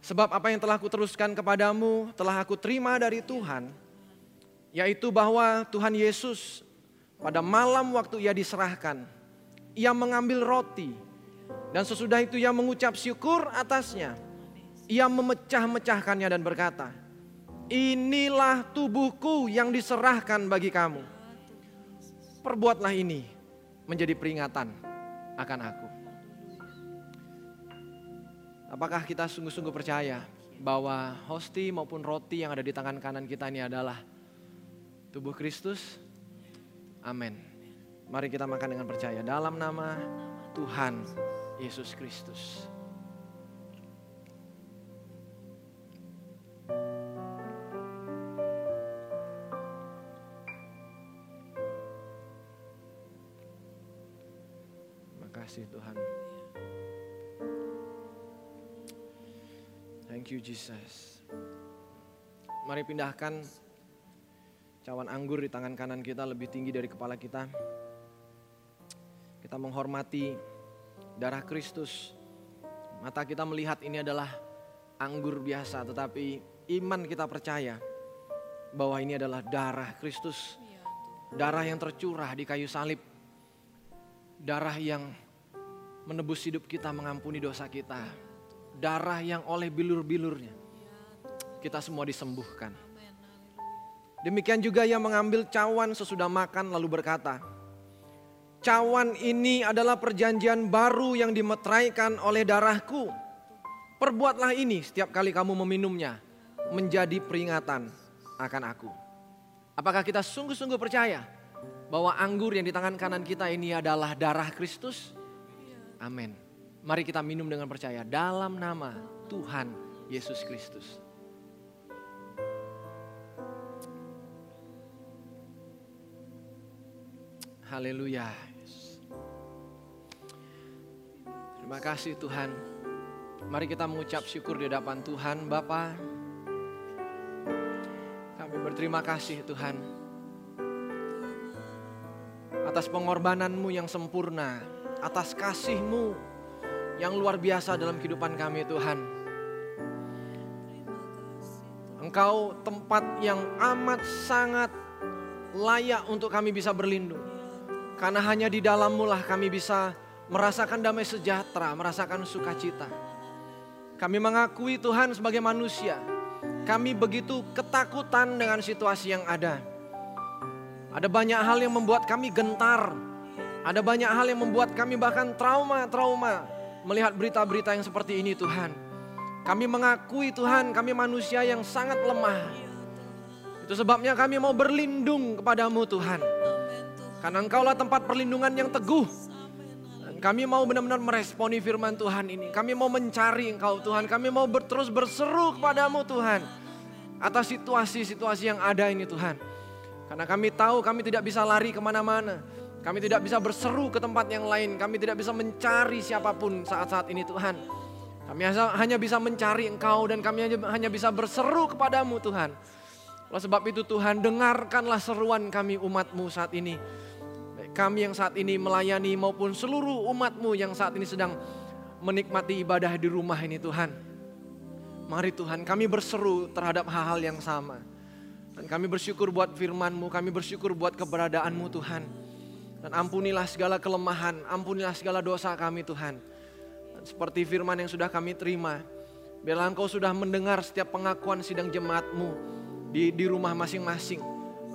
Sebab apa yang telah aku teruskan kepadamu telah aku terima dari Tuhan, yaitu bahwa Tuhan Yesus pada malam waktu ia diserahkan, ia mengambil roti dan sesudah itu ia mengucap syukur atasnya. Ia memecah-mecahkannya dan berkata, "Inilah tubuhku yang diserahkan bagi kamu. Perbuatlah ini menjadi peringatan akan aku." Apakah kita sungguh-sungguh percaya bahwa hosti maupun roti yang ada di tangan kanan kita ini adalah tubuh Kristus? Amin. Mari kita makan dengan percaya dalam nama Tuhan Yesus Kristus. Terima kasih Tuhan. Thank you Jesus. Mari pindahkan cawan anggur di tangan kanan kita lebih tinggi dari kepala kita. Kita menghormati darah Kristus. Mata kita melihat ini adalah anggur biasa, tetapi iman kita percaya bahwa ini adalah darah Kristus. Darah yang tercurah di kayu salib. Darah yang menebus hidup kita, mengampuni dosa kita. Darah yang oleh bilur-bilurnya kita semua disembuhkan. Demikian juga ia mengambil cawan sesudah makan lalu berkata, Cawan ini adalah perjanjian baru yang dimeteraikan oleh darahku. Perbuatlah ini setiap kali kamu meminumnya menjadi peringatan akan aku. Apakah kita sungguh-sungguh percaya bahwa anggur yang di tangan kanan kita ini adalah darah Kristus? Amin. Mari kita minum dengan percaya dalam nama Tuhan Yesus Kristus. Haleluya. Terima kasih Tuhan. Mari kita mengucap syukur di hadapan Tuhan Bapa. Kami berterima kasih Tuhan. Atas pengorbananmu yang sempurna. Atas kasihmu yang luar biasa dalam kehidupan kami Tuhan. Engkau tempat yang amat sangat layak untuk kami bisa berlindung. Karena hanya di dalammu lah kami bisa merasakan damai sejahtera, merasakan sukacita. Kami mengakui Tuhan sebagai manusia. Kami begitu ketakutan dengan situasi yang ada. Ada banyak hal yang membuat kami gentar. Ada banyak hal yang membuat kami bahkan trauma-trauma melihat berita-berita yang seperti ini Tuhan. Kami mengakui Tuhan kami manusia yang sangat lemah. Itu sebabnya kami mau berlindung kepadamu Tuhan. Karena engkaulah tempat perlindungan yang teguh. Kami mau benar-benar meresponi firman Tuhan ini. Kami mau mencari engkau Tuhan. Kami mau terus berseru kepadamu Tuhan. Atas situasi-situasi yang ada ini Tuhan. Karena kami tahu kami tidak bisa lari ke mana-mana. Kami tidak bisa berseru ke tempat yang lain. Kami tidak bisa mencari siapa pun saat-saat ini Tuhan. Kami hanya bisa mencari engkau dan kami hanya bisa berseru kepadamu Tuhan. Oleh sebab itu Tuhan dengarkanlah seruan kami umatmu saat ini kami yang saat ini melayani maupun seluruh umatmu yang saat ini sedang menikmati ibadah di rumah ini Tuhan. Mari Tuhan kami berseru terhadap hal-hal yang sama. Dan kami bersyukur buat firman-Mu, kami bersyukur buat keberadaan-Mu Tuhan. Dan ampunilah segala kelemahan, ampunilah segala dosa kami Tuhan. Dan seperti firman yang sudah kami terima, biarlah Engkau sudah mendengar setiap pengakuan sidang jemaat-Mu di, di rumah masing-masing.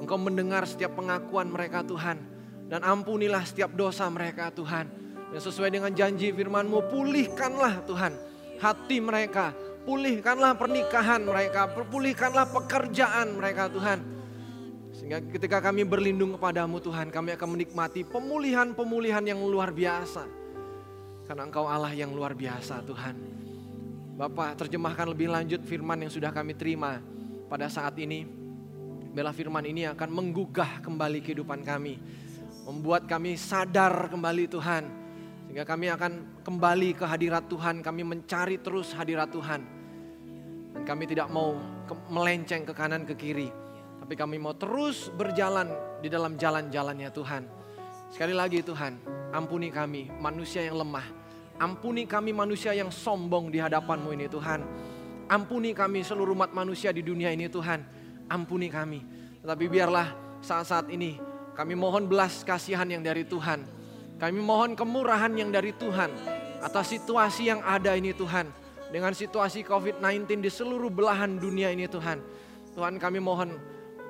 Engkau mendengar setiap pengakuan mereka Tuhan. Dan ampunilah setiap dosa mereka Tuhan. Dan sesuai dengan janji firman-Mu, pulihkanlah Tuhan hati mereka, Pulihkanlah pernikahan mereka, pulihkanlah pekerjaan mereka Tuhan. Sehingga ketika kami berlindung kepadamu Tuhan, kami akan menikmati pemulihan-pemulihan yang luar biasa. Karena Engkau Allah yang luar biasa Tuhan. Bapak terjemahkan lebih lanjut firman yang sudah kami terima pada saat ini. Bela firman ini akan menggugah kembali kehidupan kami. Membuat kami sadar kembali Tuhan. Sehingga kami akan kembali ke hadirat Tuhan, kami mencari terus hadirat Tuhan. Dan kami tidak mau ke, melenceng ke kanan ke kiri. Tapi kami mau terus berjalan di dalam jalan-jalannya Tuhan. Sekali lagi Tuhan, ampuni kami manusia yang lemah. Ampuni kami manusia yang sombong di hadapanmu ini Tuhan. Ampuni kami seluruh umat manusia di dunia ini Tuhan. Ampuni kami. Tetapi biarlah saat-saat ini kami mohon belas kasihan yang dari Tuhan. Kami mohon kemurahan yang dari Tuhan atas situasi yang ada ini Tuhan dengan situasi COVID-19 di seluruh belahan dunia ini Tuhan. Tuhan kami mohon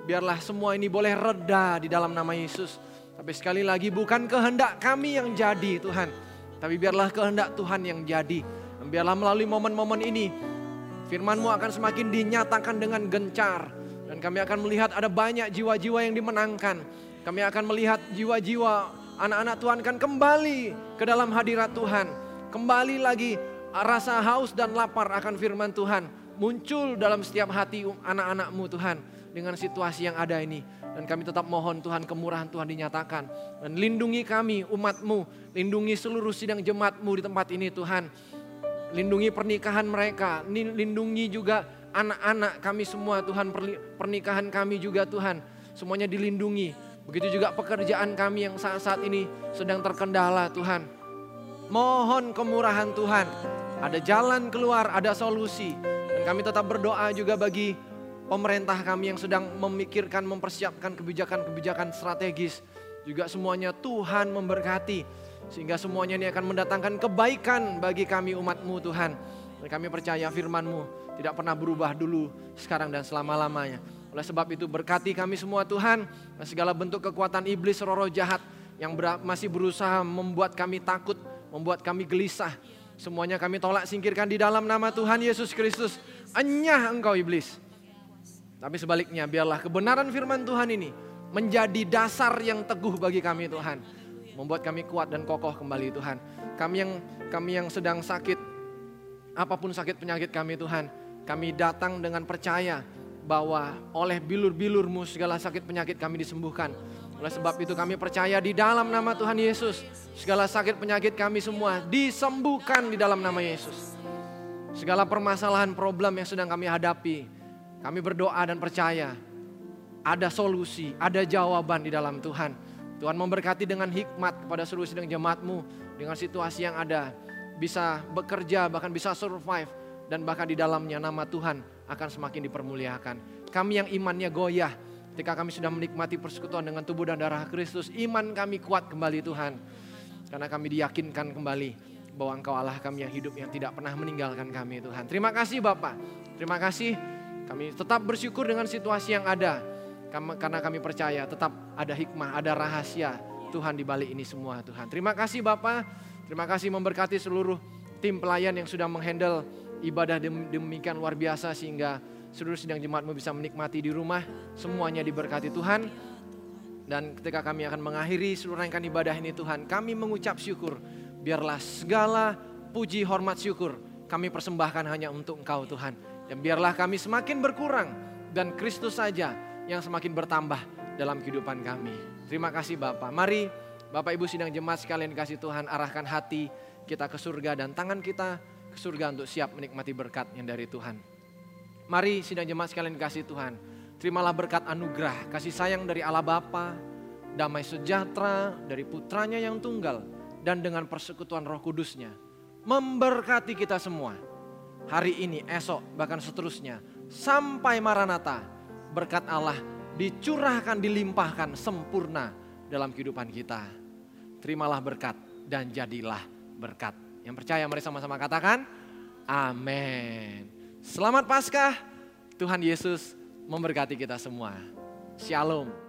biarlah semua ini boleh reda di dalam nama Yesus. Tapi sekali lagi bukan kehendak kami yang jadi Tuhan. Tapi biarlah kehendak Tuhan yang jadi. Dan biarlah melalui momen-momen ini firmanmu akan semakin dinyatakan dengan gencar. Dan kami akan melihat ada banyak jiwa-jiwa yang dimenangkan. Kami akan melihat jiwa-jiwa anak-anak Tuhan kan kembali ke dalam hadirat Tuhan. Kembali lagi rasa haus dan lapar akan firman Tuhan muncul dalam setiap hati anak-anakmu Tuhan dengan situasi yang ada ini. Dan kami tetap mohon Tuhan kemurahan Tuhan dinyatakan. Dan lindungi kami umatmu, lindungi seluruh sidang jemaatmu di tempat ini Tuhan. Lindungi pernikahan mereka, lindungi juga anak-anak kami semua Tuhan, pernikahan kami juga Tuhan. Semuanya dilindungi. Begitu juga pekerjaan kami yang saat-saat ini sedang terkendala Tuhan. Mohon kemurahan Tuhan ada jalan keluar, ada solusi. Dan kami tetap berdoa juga bagi pemerintah kami yang sedang memikirkan, mempersiapkan kebijakan-kebijakan strategis. Juga semuanya Tuhan memberkati. Sehingga semuanya ini akan mendatangkan kebaikan bagi kami umatmu Tuhan. Dan kami percaya firmanmu tidak pernah berubah dulu, sekarang dan selama-lamanya. Oleh sebab itu berkati kami semua Tuhan. Dan segala bentuk kekuatan iblis, roh-roh jahat yang masih berusaha membuat kami takut, membuat kami gelisah Semuanya kami tolak singkirkan di dalam nama Tuhan Yesus Kristus. Enyah engkau iblis. Tapi sebaliknya biarlah kebenaran firman Tuhan ini menjadi dasar yang teguh bagi kami Tuhan. Membuat kami kuat dan kokoh kembali Tuhan. Kami yang kami yang sedang sakit, apa pun sakit penyakit kami Tuhan, kami datang dengan percaya bahwa oleh bilur-bilurmu segala sakit penyakit kami disembuhkan. Oleh sebab itu kami percaya di dalam nama Tuhan Yesus. Segala sakit penyakit kami semua disembuhkan di dalam nama Yesus. Segala permasalahan problem yang sedang kami hadapi. Kami berdoa dan percaya ada solusi, ada jawaban di dalam Tuhan. Tuhan memberkati dengan hikmat kepada seluruh sidang jemaatmu dengan situasi yang ada. Bisa bekerja, bahkan bisa survive. Dan bahkan di dalamnya nama Tuhan akan semakin dipermuliakan. Kami yang imannya goyah, Ketika kami sudah menikmati persekutuan dengan tubuh dan darah Kristus, iman kami kuat kembali Tuhan. Karena kami diyakinkan kembali bahwa Engkau Allah kami yang hidup yang tidak pernah meninggalkan kami Tuhan. Terima kasih Bapak. Terima kasih. Kami tetap bersyukur dengan situasi yang ada. Karena kami percaya tetap ada hikmah, ada rahasia Tuhan di balik ini semua Tuhan. Terima kasih Bapak. Terima kasih memberkati seluruh tim pelayan yang sudah menghandle ibadah demikian luar biasa sehingga seluruh sidang jemaatmu bisa menikmati di rumah. Semuanya diberkati Tuhan. Dan ketika kami akan mengakhiri seluruh rangkaian ibadah ini Tuhan, kami mengucap syukur. Biarlah segala puji, hormat, syukur kami persembahkan hanya untuk Engkau Tuhan. Dan biarlah kami semakin berkurang dan Kristus saja yang semakin bertambah dalam kehidupan kami. Terima kasih Bapak. Mari Bapak Ibu sidang jemaat sekalian kasih Tuhan arahkan hati kita ke surga dan tangan kita ke surga untuk siap menikmati berkat yang dari Tuhan. Mari sidang jemaat sekalian kasih Tuhan. Terimalah berkat anugerah, kasih sayang dari Allah Bapa, damai sejahtera dari putranya yang tunggal, dan dengan persekutuan roh kudusnya, memberkati kita semua. Hari ini, esok, bahkan seterusnya, sampai Maranatha, berkat Allah dicurahkan, dilimpahkan sempurna dalam kehidupan kita. Terimalah berkat dan jadilah berkat. Yang percaya mari sama-sama katakan, amin. Selamat Paskah, Tuhan Yesus memberkati kita semua. Shalom.